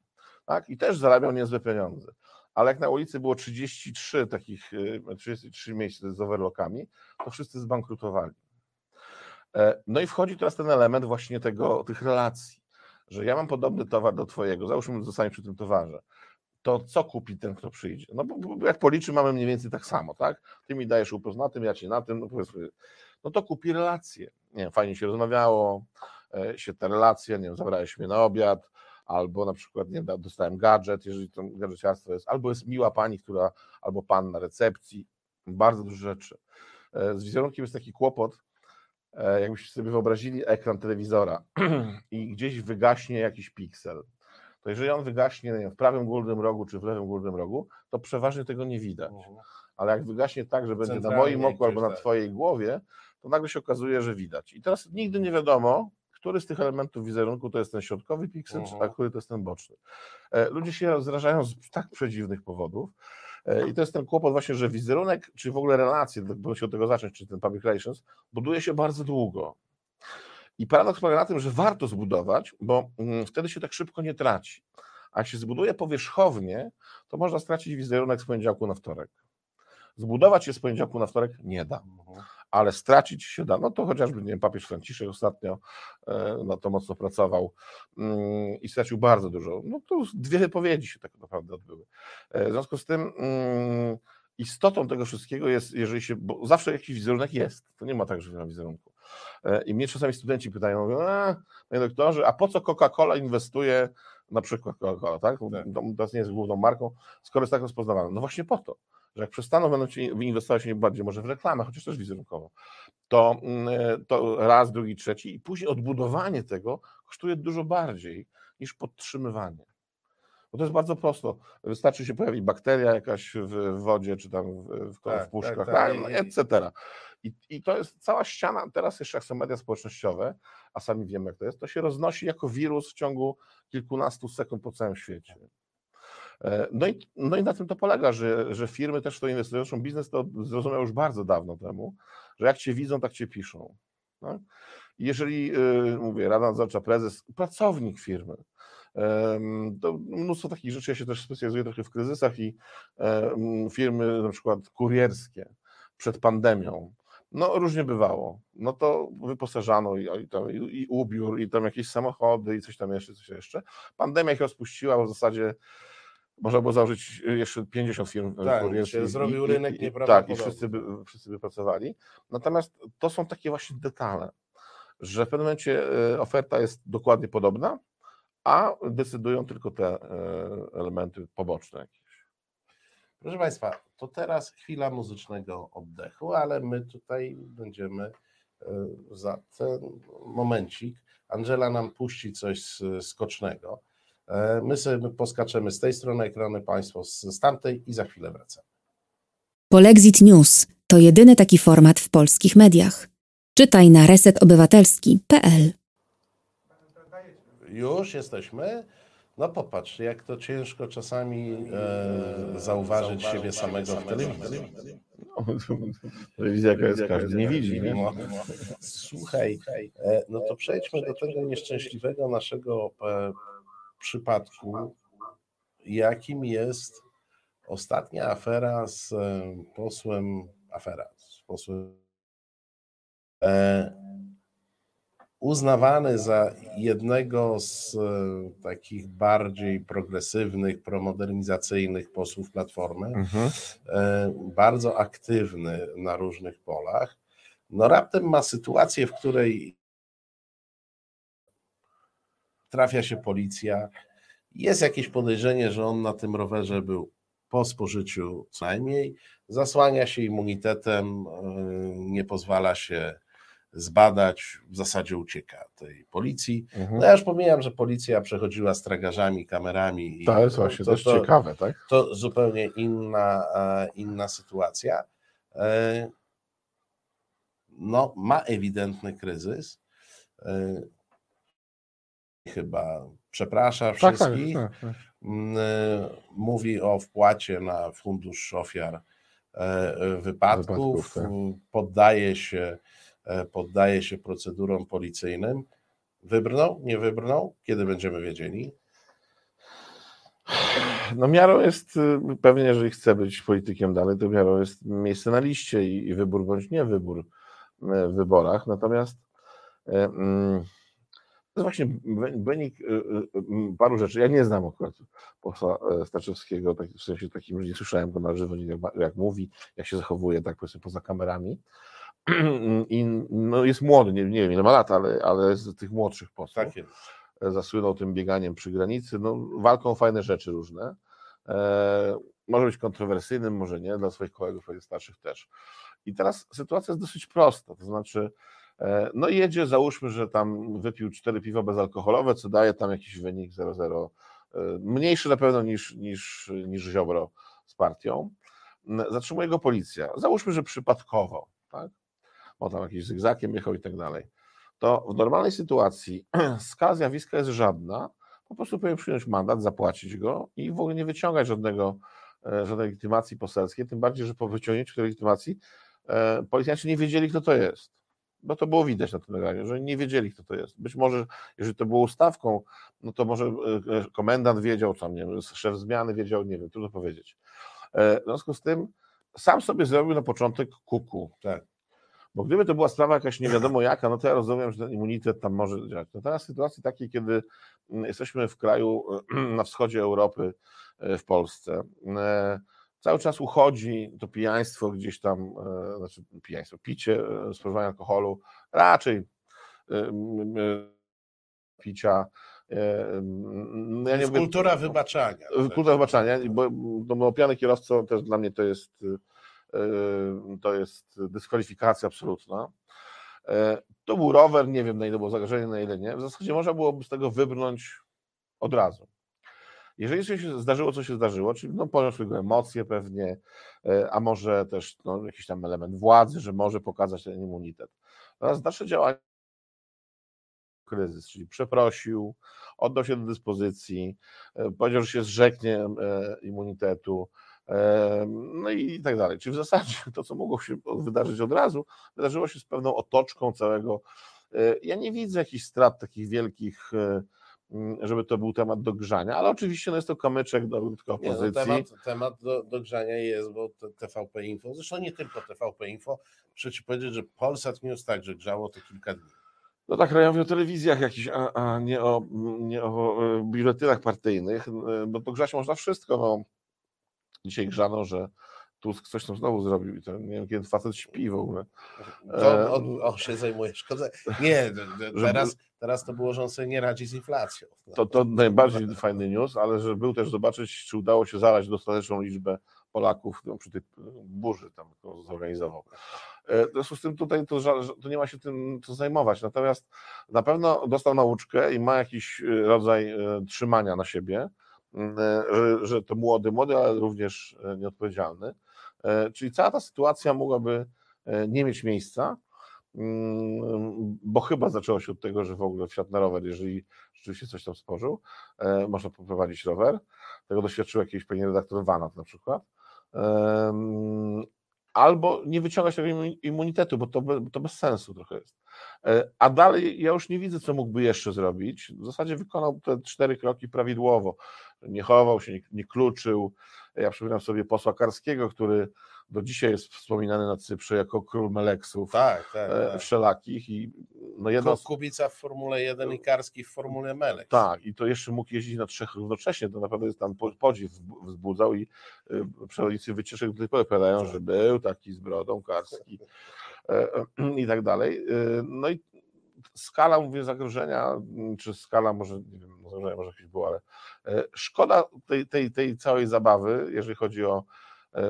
Tak? I też zarabiał niezłe pieniądze. Ale jak na ulicy było 33 takich, e, 33 miejsc z overlockami, to wszyscy zbankrutowali. E, No i wchodzi teraz ten element właśnie tego, tych relacji, że ja mam podobny towar do twojego, załóżmy, zostanie przy tym towarze, to co kupi ten, kto przyjdzie? No bo, jak policzy, mamy mniej więcej tak samo, tak? Ty mi dajesz upust na tym, ja ci na tym, no powiedzmy, no to kupi relacje. Nie wiem, fajnie się rozmawiało, e, świetna relacja, nie wiem, zabrałeś mnie na obiad, albo na przykład, nie dostałem gadżet, jeżeli to gadżeciarstwo jest, albo jest miła pani, która, albo pan na recepcji, bardzo dużo rzeczy. E, Z wizerunkiem jest taki kłopot, e, jakbyście sobie wyobrazili ekran telewizora (clears throat) i gdzieś wygaśnie jakiś piksel, to jeżeli on wygaśnie nie wiem, w prawym górnym rogu czy w lewym górnym rogu, to przeważnie tego nie widać. Ale jak wygaśnie tak, że będzie na moim oku albo na tak. twojej głowie, to nagle się okazuje, że widać. I teraz nigdy nie wiadomo, który z tych elementów wizerunku to jest ten środkowy piksel, Mhm. a który to jest ten boczny. E, Ludzie się zrażają z tak przedziwnych powodów. E, I to jest ten kłopot właśnie, że wizerunek, czy w ogóle relacje, bo się od tego zacząć, czy ten public relations, buduje się bardzo długo. I paradoks polega na tym, że warto zbudować, bo mm, wtedy się tak szybko nie traci. A jak się zbuduje powierzchownie, to można stracić wizerunek z poniedziałku na wtorek. Zbudować się z poniedziałku na wtorek nie da. Mhm. ale stracić się da. No to chociażby, nie wiem, papież Franciszek ostatnio e, na to mocno pracował mm, i stracił bardzo dużo. No to dwie wypowiedzi się tak naprawdę odbyły. E, w związku z tym mm, istotą tego wszystkiego jest, jeżeli się, bo zawsze jakiś wizerunek jest, to nie ma tak, że nie ma wizerunku. E, I mnie czasami studenci pytają, mówią, a, panie doktorze, a po co Coca-Cola inwestuje, na przykład Coca-Cola, tak? To nie jest główną marką, skoro jest tak rozpoznawalna. No właśnie po to, że jak przestaną będą inwestować nie bardziej może w reklamę, chociaż też wizerunkowo, to, mm, to raz, drugi, trzeci i później odbudowanie tego kosztuje dużo bardziej niż podtrzymywanie. Bo to jest bardzo prosto. Wystarczy się pojawić bakteria jakaś w wodzie, czy tam w, w, Tak, w puszkach, tak, tak, tak. no, etc. I, I to jest cała ściana, teraz jeszcze jak są media społecznościowe, a sami wiemy jak to jest, to się roznosi jako wirus w ciągu kilkunastu sekund po całym świecie. E, No i, no i na tym to polega, że, że firmy też to inwestują. Zresztą biznes to zrozumiał już bardzo dawno temu, że jak cię widzą, tak cię piszą. I Jeżeli, y, mówię, Rada Nadzorcza, prezes, pracownik firmy, to mnóstwo takich rzeczy, ja się też specjalizuję trochę w kryzysach i firmy na przykład kurierskie przed pandemią, no różnie bywało. No to wyposażano i, i, tam, i, i ubiór, i tam jakieś samochody, i coś tam jeszcze, coś jeszcze. Pandemia ich rozpuściła, bo w zasadzie można było założyć jeszcze 50 firm Tak, kurierskich. zrobił i- rynek i- Tak, i nieprawdopodobny. wszyscy by, wszyscy by pracowali. Natomiast to są takie właśnie detale, że w pewnym momencie e, oferta jest dokładnie podobna, a decydują tylko te e, elementy poboczne jakieś. Proszę Państwa, to teraz chwila muzycznego oddechu, ale my tutaj będziemy e, za ten momencik. Angela nam puści coś skocznego. E, My sobie poskaczemy z tej strony ekranu, Państwo z, z tamtej i za chwilę wracamy. Polexit News to jedyny taki format w polskich mediach. Czytaj na resetobywatelski.pl. Już jesteśmy. No popatrz, jak to ciężko czasami e, zauważyć siebie samego w telewizji. No, (laughs) Telewizja jaka jest, każdy nie widzi. Nie? No, Słuchaj, e, no to przejdźmy do tego nieszczęśliwego naszego e, przypadku, jakim jest ostatnia afera z e, posłem, afera z posłem, uznawany za jednego z e, takich bardziej progresywnych, promodernizacyjnych posłów Platformy, Mhm. e, bardzo aktywny na różnych polach. No raptem ma sytuację, w której trafia się policja, jest jakieś podejrzenie, że on na tym rowerze był po spożyciu co najmniej, zasłania się immunitetem, e, nie pozwala się zbadać, w zasadzie ucieka tej policji. Mhm. No ja już pomijam, że policja przechodziła z tragarzami, kamerami To jest właśnie to, też to, ciekawe, tak? to zupełnie inna, e, inna sytuacja. E, No, ma ewidentny kryzys. E, Chyba przeprasza Tak, tak, wszystkich. tak, tak. E, Mówi o wpłacie na fundusz ofiar wypadków. Wypadków, tak. Poddaje się, poddaje się procedurom policyjnym. Wybrnął? Nie wybrnął? Kiedy będziemy wiedzieli? No miarą jest y, pewnie, jeżeli chce być politykiem dalej, to miarą jest miejsce na liście i, i wybór bądź nie wybór e, w wyborach. Natomiast e, mm, to jest właśnie wy- wynik y, y, y, paru rzeczy. Ja nie znam akurat posła e, Staczewskiego, tak, w sensie takim, że nie słyszałem go na żywo, nie jak mówi, jak się zachowuje, tak powiedzmy poza kamerami. (clears throat) I no, jest młody, nie, nie wiem ile ma lat, ale, ale z tych młodszych posłów Tak jest. zasłynął tym bieganiem przy granicy, no, walką o fajne rzeczy różne. E, może być kontrowersyjnym, może nie, dla swoich kolegów pewnie starszych też. I teraz sytuacja jest dosyć prosta, to znaczy, e, no jedzie, załóżmy, że tam wypił cztery piwa bezalkoholowe, co daje tam jakiś wynik 0,0, e, mniejszy na pewno niż, niż, niż Ziobro z partią. Zatrzymuje go policja. Załóżmy, że przypadkowo, tak? Bo tam jakiś zygzakiem jechał i tak dalej to w normalnej sytuacji (clears throat) skala zjawiska jest żadna. Po prostu powinien przyjąć mandat, zapłacić go i w ogóle nie wyciągać żadnego, e, żadnej legitymacji poselskiej. Tym bardziej, że po wyciągnięciu tej legitymacji e, policjanci nie wiedzieli, kto to jest. Bo to było widać na tym nagraniu, że nie wiedzieli, kto to jest. Być może, jeżeli to było ustawką, no to może e, komendant wiedział, tam nie wiem, szef zmiany wiedział, nie wiem, trudno powiedzieć. W związku z tym sam sobie zrobił na początek kuku. Tak. Bo gdyby to była sprawa jakaś nie wiadomo jaka, no to ja rozumiem, że ten immunitet tam może działać. Teraz w sytuacji takiej, kiedy mm, jesteśmy w kraju (clears throat) na wschodzie Europy, e, w Polsce, e, cały czas uchodzi to pijaństwo gdzieś tam, e, znaczy pijaństwo, picie, spożywanie alkoholu, raczej picia. To Ja nie jest kultura wybaczania. Kultura wybaczania, bo, bo no, pijany kierowca też dla mnie to jest, to jest dyskwalifikacja absolutna. E, To był rower, nie wiem na ile było zagrożenie, na ile nie. W zasadzie można byłoby z tego wybrnąć od razu. Jeżeli się zdarzyło, co się zdarzyło, czyli no, poniosły go emocje pewnie, e, a może też no, jakiś tam element władzy, że może pokazać ten immunitet. Teraz dalsze działania kryzys, czyli przeprosił, oddał się do dyspozycji, e, powiedział, że się zrzeknie immunitetu, no i tak dalej. Czyli w zasadzie (laughs) to, co mogło się wydarzyć od razu, wydarzyło się z pewną otoczką całego. e, Ja nie widzę jakichś strat takich wielkich, e, żeby to był temat do grzania, ale oczywiście no jest to kamyczek do tylko Nie, no, opozycji. temat temat do, do grzania jest, bo TVP Info, zresztą nie tylko TVP Info, muszę Ci powiedzieć, że Polsat News także grzało to kilka dni. No tak, ja mówię o telewizjach jakichś, a, a nie, o, nie o e, biuletynach partyjnych, bo to grzać można wszystko. No. Dzisiaj grzano, że Tusk coś tam znowu zrobił i to nie wiem, kiedy facet śpi w ogóle. To E, on, on się zajmuje szkodzeniem. Nie, Żeby- teraz, teraz to było, że on sobie nie radzi z inflacją. No. To, to najbardziej fajny news, ale że był też zobaczyć, czy udało się zalać dostateczną liczbę Polaków no, przy tej burzy tam którą zorganizował. E, W związku z tym tutaj to, to nie ma się tym co zajmować. Natomiast na pewno dostał nauczkę i ma jakiś e, rodzaj e, trzymania na siebie, e, że, że to młody, młody, ale również e, nieodpowiedzialny. E, Czyli cała ta sytuacja mogłaby e, nie mieć miejsca, mm, bo chyba zaczęło się od tego, że w ogóle wsiadł na rower, jeżeli rzeczywiście coś tam spożył, e, można poprowadzić rower. Tego doświadczył jakiś pewnie redaktor Wanat na przykład. Albo nie wyciągać tego immu- immunitetu, bo to, to bez sensu trochę jest. E, A dalej ja już nie widzę, co mógłby jeszcze zrobić. W zasadzie wykonał te cztery kroki prawidłowo. Nie chował się, nie, nie kluczył. Ja przypominam sobie posła Karskiego, który do dzisiaj jest wspominany na Cyprze jako król Meleksów Tak, tak. e, tak. wszelakich i no jedno Kubica w Formule 1 i Karski w Formule Melek. tak, i to jeszcze mógł jeździć na trzech równocześnie, to naprawdę jest tam po- podziw wzbu- wzbudzał i y, przewodnicy wycieczek do tej pory powiadają, że był taki z brodą karski e, e, (clears throat) i tak dalej. No i skala, mówię, zagrożenia, m, czy skala może, nie wiem, no zagrożenia może jakieś było, ale e, szkoda tej, tej, tej całej zabawy, jeżeli chodzi o e,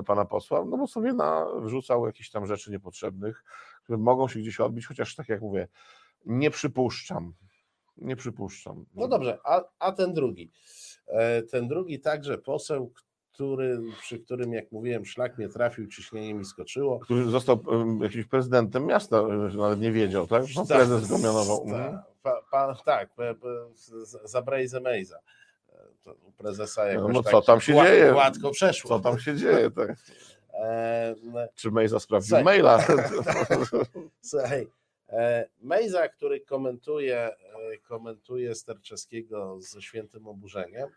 pana posła, no bo sobie na, wrzucał jakieś tam rzeczy niepotrzebnych, które mogą się gdzieś odbić, chociaż tak jak mówię, nie przypuszczam, nie przypuszczam. No dobrze, a, a ten drugi. E, Ten drugi także poseł, który, przy którym, jak mówiłem, szlak mnie trafił, ciśnienie mi skoczyło. który został em, jakimś prezydentem miasta, nawet nie wiedział, tak? Tak, prezes go mianował. Tak, Pa, pa, tak, pa, u prezesa jakoś no tak co tam się gła- dzieje? Gładko przeszło. Co tam się dzieje? (laughs) Tak? E, Czy Mejza sprawdził Słuchaj. maila? (laughs) Słuchaj, e, Mejza, który komentuje, e, komentuje Sterczewskiego ze świętym oburzeniem,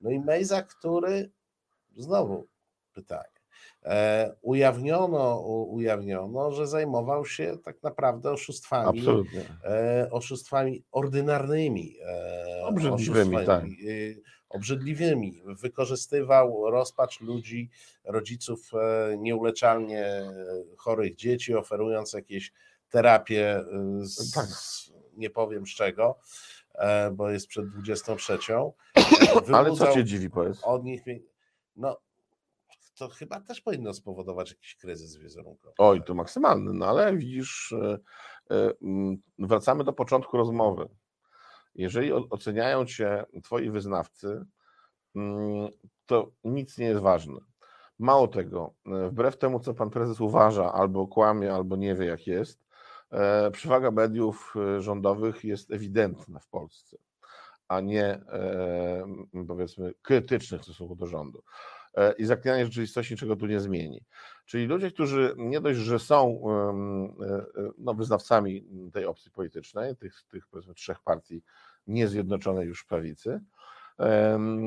no i Mejza, który, znowu pytanie, ujawniono, u- ujawniono, że zajmował się tak naprawdę oszustwami, Absolutnie. e, oszustwami ordynarnymi, e, Obrzydliwymi, oszustwami, tak. e, obrzydliwymi. Wykorzystywał rozpacz ludzi, rodziców e, nieuleczalnie chorych dzieci, oferując jakieś terapie, e, z, Tak. nie powiem z czego, e, bo jest przed 23. (coughs) Ale co cię dziwi, powiedz? od nich, no to chyba też powinno spowodować jakiś kryzys wizerunkowy. Oj, to maksymalny, no ale widzisz, e, e, mm, wracamy do początku rozmowy. Jeżeli oceniają cię twoi wyznawcy, mm, to nic nie jest ważne. Mało tego, e, wbrew temu, co pan prezes uważa, albo kłamie, albo nie wie, jak jest, przewaga mediów rządowych jest ewidentna w Polsce, a nie powiedzmy krytycznych w stosunku do rządu. E, I zaklinanie rzeczywistości niczego tu nie zmieni. Czyli ludzie, którzy nie dość, że są e, e, no, wyznawcami tej opcji politycznej, tych, tych powiedzmy trzech partii niezjednoczonej już prawicy,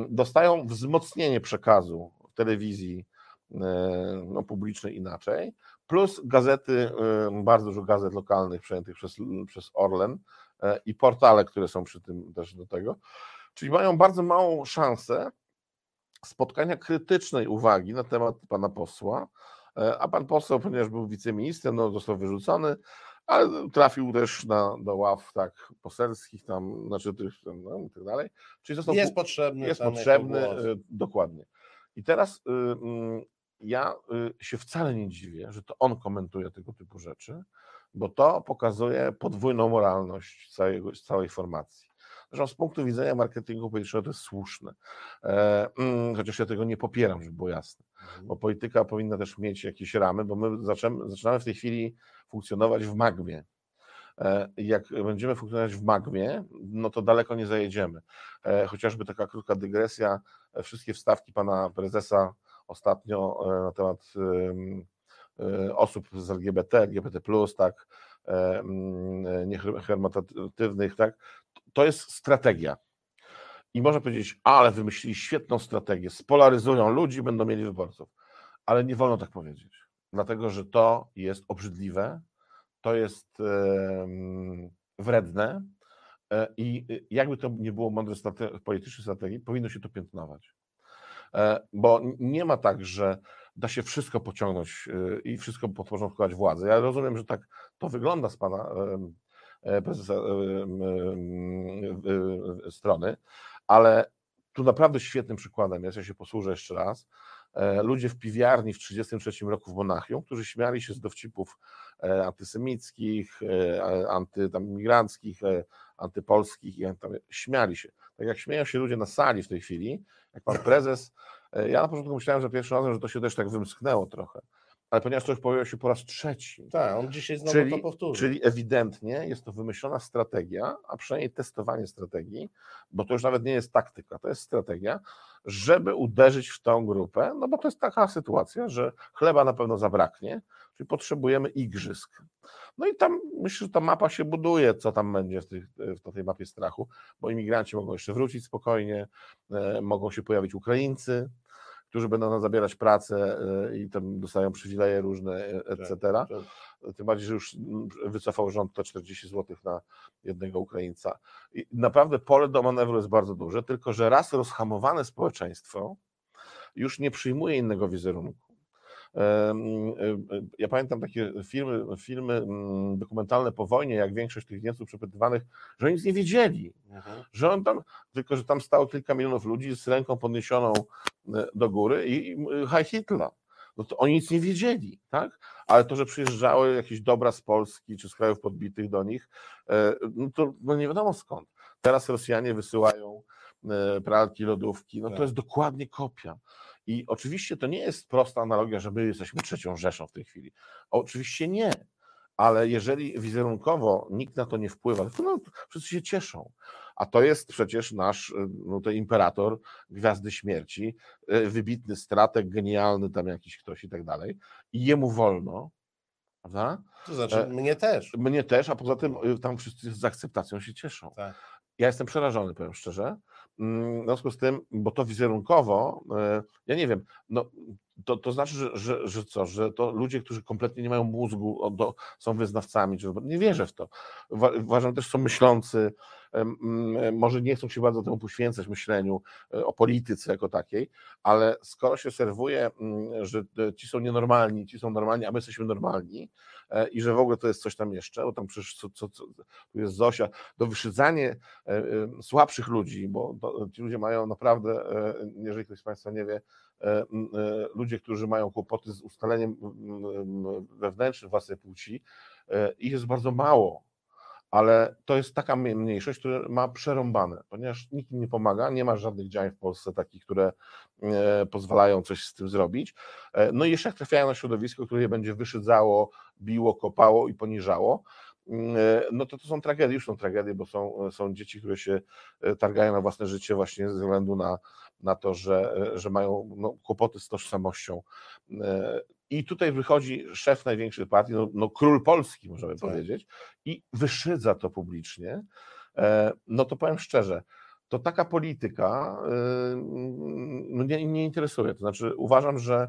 dostają wzmocnienie przekazu w telewizji no, publicznej inaczej, plus gazety, bardzo dużo gazet lokalnych przejętych przez, przez Orlen i portale, które są przy tym też do tego. Czyli mają bardzo małą szansę spotkania krytycznej uwagi na temat pana posła, a pan poseł, ponieważ był wiceministrem, no, został wyrzucony, ale trafił też na, do ław tak poselskich tam, znaczy tych, no, i tak dalej. Czyli został jest potrzebny. Jest potrzebny, dokładnie. I teraz y, y, ja y, się wcale nie dziwię, że to on komentuje tego typu rzeczy, bo to pokazuje podwójną moralność całego, całej formacji. Zresztą z punktu widzenia marketingu politycznego to jest słuszne. E, mm, chociaż ja tego nie popieram, żeby było jasne. Mhm. Bo polityka powinna też mieć jakieś ramy, bo my zaczynamy, w tej chwili funkcjonować w magmie. E, jak będziemy funkcjonować w magmie, no to daleko nie zajedziemy. E, chociażby taka krótka dygresja, wszystkie wstawki pana prezesa ostatnio na temat osób z LGBT, LGBT, tak, mm, niehermatatywnych, tak, to jest strategia. I można powiedzieć, ale wymyślili świetną strategię, spolaryzują ludzi, będą mieli wyborców. Ale nie wolno tak powiedzieć, dlatego że to jest obrzydliwe, to jest wredne e, i jakby to nie było mądre strate politycznej strategii, powinno się to piętnować. E, bo nie ma tak, że da się wszystko pociągnąć e, i wszystko podporządkować władzy. Ja rozumiem, że tak to wygląda z pana E, e, e, strony, ale tu naprawdę świetnym przykładem jest, ja się posłużę jeszcze raz, ludzie w piwiarni w 1933 roku w Monachium, którzy śmiali się z dowcipów antysemickich, antymigranckich, antypolskich i śmiali się. Tak jak śmieją się ludzie na sali w tej chwili, jak pan prezes, ja na początku myślałem, że pierwszy razem, że to się też tak wymsknęło trochę, ale ponieważ to już pojawiło się po raz trzeci. Tak, on dzisiaj znowu czyli, to powtórzy. Czyli ewidentnie jest to wymyślona strategia, a przynajmniej testowanie strategii, bo to już nawet nie jest taktyka, to jest strategia, żeby uderzyć w tą grupę, no bo to jest taka sytuacja, że chleba na pewno zabraknie, czyli potrzebujemy igrzysk. No i tam myślę, że ta mapa się buduje, co tam będzie w, w tej mapie strachu, bo imigranci mogą jeszcze wrócić spokojnie, e, mogą się pojawić Ukraińcy, którzy będą nam zabierać pracę e, i tam dostają przywileje różne, e, etc. Tak, tak. Tym bardziej, że już mm, wycofał rząd to 40 zł na jednego Ukraińca. I naprawdę pole do manewru jest bardzo duże, tylko że raz rozhamowane społeczeństwo już nie przyjmuje innego wizerunku. E, ja pamiętam takie filmy, filmy mm, dokumentalne po wojnie, jak większość tych Niemców przepytywanych, że oni nic nie wiedzieli, mhm. że on tam, tylko że tam stało kilka milionów ludzi z ręką podniesioną e, do góry i, i Heil Hitler. No to oni nic nie wiedzieli, tak? Ale to, że przyjeżdżały jakieś dobra z Polski czy z krajów podbitych do nich, e, no to no nie wiadomo skąd. Teraz Rosjanie wysyłają pralki, lodówki, no to tak. jest dokładnie kopia. I oczywiście to nie jest prosta analogia, że my jesteśmy trzecią Rzeszą w tej chwili. Oczywiście nie, ale jeżeli wizerunkowo nikt na to nie wpływa, to no, wszyscy się cieszą. A to jest przecież nasz no, to imperator Gwiazdy Śmierci, y, wybitny strateg, genialny tam jakiś ktoś i tak dalej. I jemu wolno, prawda? To znaczy e, mnie też. Mnie też, a poza tym y, tam wszyscy z akceptacją się cieszą. Tak. Ja jestem przerażony, powiem szczerze. Mm, w związku z tym, bo to wizerunkowo, e, ja nie wiem, no, to, to znaczy, że, że, że co, że to ludzie, którzy kompletnie nie mają mózgu, do, są wyznawcami, czy, nie wierzę w to. Uważam też, są myślący, może nie chcą się bardzo temu poświęcać myśleniu e, o polityce jako takiej, ale skoro się serwuje, mm, że ci są nienormalni, ci są normalni, a my jesteśmy normalni e, i że w ogóle to jest coś tam jeszcze, bo tam przecież co, co, co, tu jest Zosia, do wyszydzanie e, słabszych ludzi, bo to, ci ludzie mają naprawdę, jeżeli ktoś z Państwa nie wie, ludzie, którzy mają kłopoty z ustaleniem wewnętrznym własnej płci, ich jest bardzo mało ale to jest taka mniejszość, która ma przerąbane, ponieważ nikt im nie pomaga, nie ma żadnych działań w Polsce takich, które e, pozwalają coś z tym zrobić. E, no i jeszcze trafiają na środowisko, które je będzie wyszydzało, biło, kopało i poniżało, e, no to to są tragedie, już są tragedie, bo są, są dzieci, które się targają na własne życie właśnie ze względu na, na to, że, że mają no, kłopoty z tożsamością. I tutaj wychodzi szef największej partii, no, no król Polski, możemy tak. powiedzieć, i wyszydza to publicznie. E, no to powiem szczerze, to taka polityka y, no nie, interesuje. To znaczy, uważam, że e,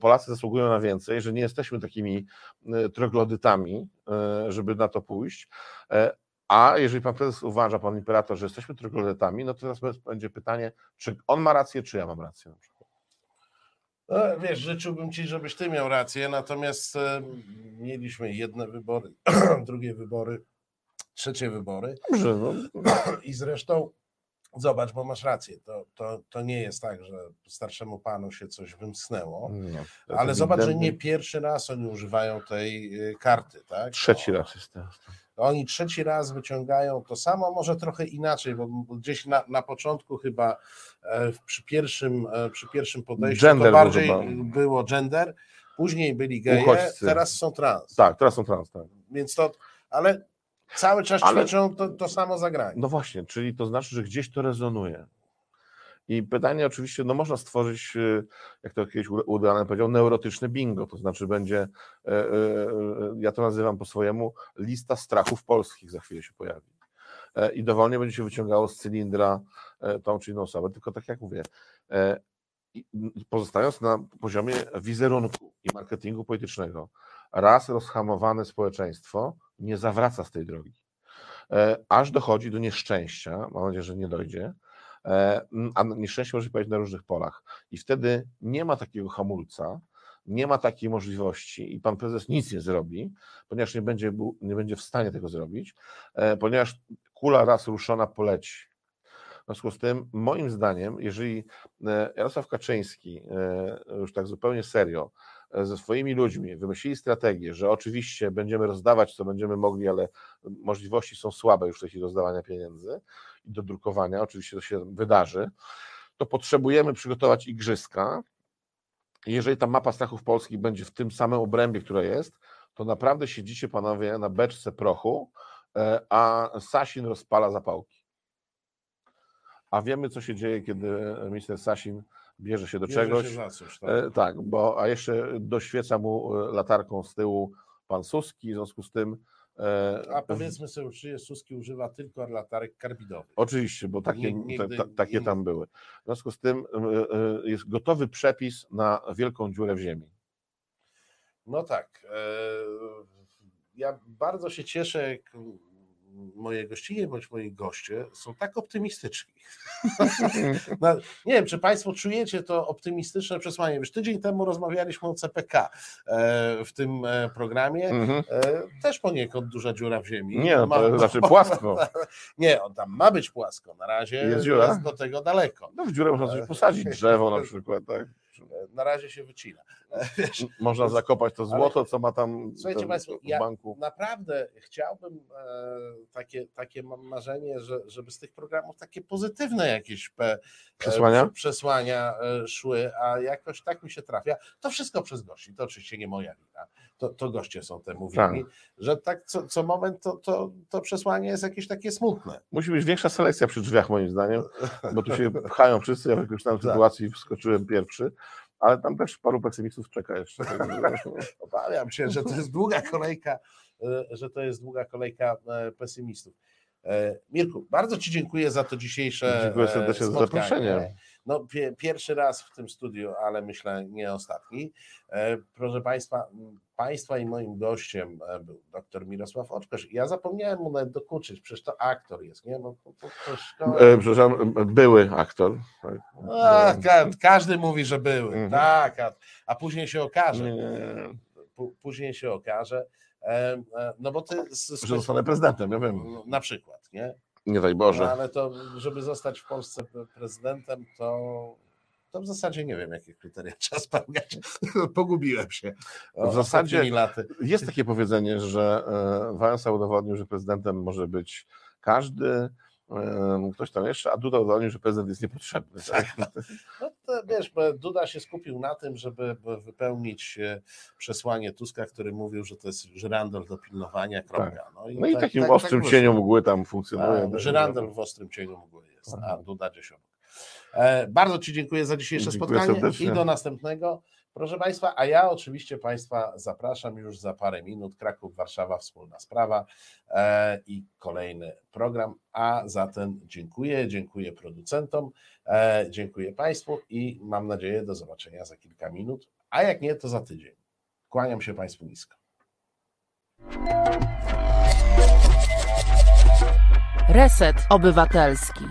Polacy zasługują na więcej, że nie jesteśmy takimi e, troglodytami, e, żeby na to pójść. E, A jeżeli pan prezes uważa, pan imperator, że jesteśmy troglodytami, no to teraz będzie pytanie, czy on ma rację, czy ja mam rację. na przykład. No, wiesz, życzyłbym ci, żebyś ty miał rację, natomiast e, mieliśmy jedne wybory, (clears throat) drugie wybory, trzecie wybory Dobrze, no, (clears throat) i zresztą zobacz, bo masz rację, to, to, to nie jest tak, że starszemu panu się coś wymsnęło, nie, to ale zobacz, że nie pierwszy raz oni używają tej e, karty, tak? Trzeci No, raz jest teraz. Oni trzeci raz wyciągają to samo, może trochę inaczej, bo gdzieś na, na początku chyba e, przy, pierwszym, e, przy pierwszym podejściu Gender to bardziej chyba. było gender, później byli geje, Uchodźcy. teraz są trans. Tak, teraz są trans, tak. Więc to, ale cały czas Ale- ćwiczą to, to samo zagranie. No właśnie, czyli to znaczy, że gdzieś to rezonuje. I pytanie oczywiście, no można stworzyć, y, jak to kiedyś U- Woody Allen powiedział, neurotyczne bingo, to znaczy będzie, e, e, e, ja to nazywam po swojemu, lista strachów polskich za chwilę się pojawi. I dowolnie będzie się wyciągało z cylindra tą czy inną osobę, tylko tak jak mówię, pozostając na poziomie wizerunku i marketingu politycznego, raz rozhamowane społeczeństwo nie zawraca z tej drogi e, aż dochodzi do nieszczęścia, mam nadzieję, że nie dojdzie, e, a nieszczęście może się pojawić na różnych polach i wtedy nie ma takiego hamulca, nie ma takiej możliwości i pan prezes nic nie zrobi, ponieważ nie będzie, był, nie będzie w stanie tego zrobić, e, ponieważ kula raz ruszona poleci. W związku z tym, moim zdaniem, jeżeli Jarosław Kaczyński, już tak zupełnie serio, ze swoimi ludźmi wymyślili strategię, że oczywiście będziemy rozdawać, co będziemy mogli, ale możliwości są słabe już w tej chwili rozdawania pieniędzy i do drukowania, oczywiście to się wydarzy, to potrzebujemy przygotować igrzyska. Jeżeli ta mapa strachów polskich będzie w tym samym obrębie, która jest, to naprawdę siedzicie panowie na beczce prochu, e, a Sasin rozpala zapałki. A wiemy, co się dzieje, kiedy minister Sasin bierze się do Bierze czegoś. się coś, tak? E, Tak, bo a jeszcze doświeca mu e, latarką z tyłu pan Suski, w związku z tym. e, A powiedzmy sobie uczciwie, Suski używa tylko latarek karbidowych. Oczywiście, bo takie, Nig- ta, nigdy ta, takie tam były. W związku z tym jest gotowy przepis na wielką dziurę w ziemi. No tak. Ja bardzo się cieszę, jak moje gościnie bądź moi goście są tak optymistyczni. (laughs) No, nie wiem, czy Państwo czujecie to optymistyczne przesłanie. Już tydzień temu rozmawialiśmy o CPK e, w tym e, programie. Mhm. E, Też poniekąd duża dziura w ziemi. Nie, no to znaczy (laughs) płasko. Nie, on tam ma być płasko. Na razie Jest dziura? jest do tego daleko. No w dziurę można coś posadzić, drzewo na przykład, tak. E, Na razie się wycina. E, (laughs) Wiesz, Można zakopać to złoto, co ma tam Słuchajcie Państwo, w ja banku. naprawdę chciałbym e, takie, takie mam marzenie, że, żeby z tych programów takie pozytywne jakieś pe, e, Przesłania? prze- przesłania e, szły, a jakoś tak mi się trafia. To wszystko przez gości, to oczywiście nie moja wina. To, to goście są temu winni, że tak co, co moment to, to, to przesłanie jest jakieś takie smutne. Musi być większa selekcja przy drzwiach, moim zdaniem, bo tu się pchają wszyscy. Ja w jakiejś tam Tak. sytuacji wskoczyłem pierwszy, ale tam też paru pesymistów czeka jeszcze. (laughs) Obawiam się, że to jest długa kolejka, e, że to jest długa kolejka e, pesymistów. E, Mirku, bardzo Ci dziękuję za to dzisiejsze Dziękuję serdecznie za spotkanie. zaproszenie. No, pie, pierwszy raz w tym studiu, ale myślę nie ostatni. E, proszę Państwa, Państwa i moim gościem e, był dr Mirosław Oczkosz. Ja zapomniałem mu nawet dokuczyć, przecież to aktor jest, nie? No, to, to. E, przepraszam, były aktor. Tak. A, ka, każdy mówi, że były, Mhm. tak, a, a później się okaże. Później się okaże. E, no bo ty z, z, Że zostanę prezydentem, ja wiem. na przykład, nie? Nie daj No, Boże. ale to, żeby zostać w Polsce pre- prezydentem, to, to w zasadzie nie wiem, jakie kryteria trzeba spełniać. (laughs) Pogubiłem się. o- W zasadzie- laty. Jest takie powiedzenie, że e, Wałęsa udowodnił, że prezydentem może być każdy, ktoś tam jeszcze, a Duda udowodnił, że prezydent jest niepotrzebny. (laughs) Tak? No to wiesz, bo Duda się skupił na tym, żeby by wypełnić e, przesłanie Tuska, który mówił, że to jest żyrandol do pilnowania, kropka. No No i tak- takim tak- ostrym tak cieniu mgły tam funkcjonuje. Tak, żyrandol w ostrym cieniu mgły jest, a. Duda dziesiątek. E, bardzo Ci dziękuję za dzisiejsze Dziękuję spotkanie serdecznie. i do następnego. Proszę Państwa, a ja oczywiście Państwa zapraszam już za parę minut. Kraków, Warszawa, wspólna sprawa e, i kolejny program. A zatem dziękuję, dziękuję producentom, e, dziękuję Państwu i mam nadzieję do zobaczenia za kilka minut. A jak nie, to za tydzień. Kłaniam się Państwu nisko. Reset Obywatelski.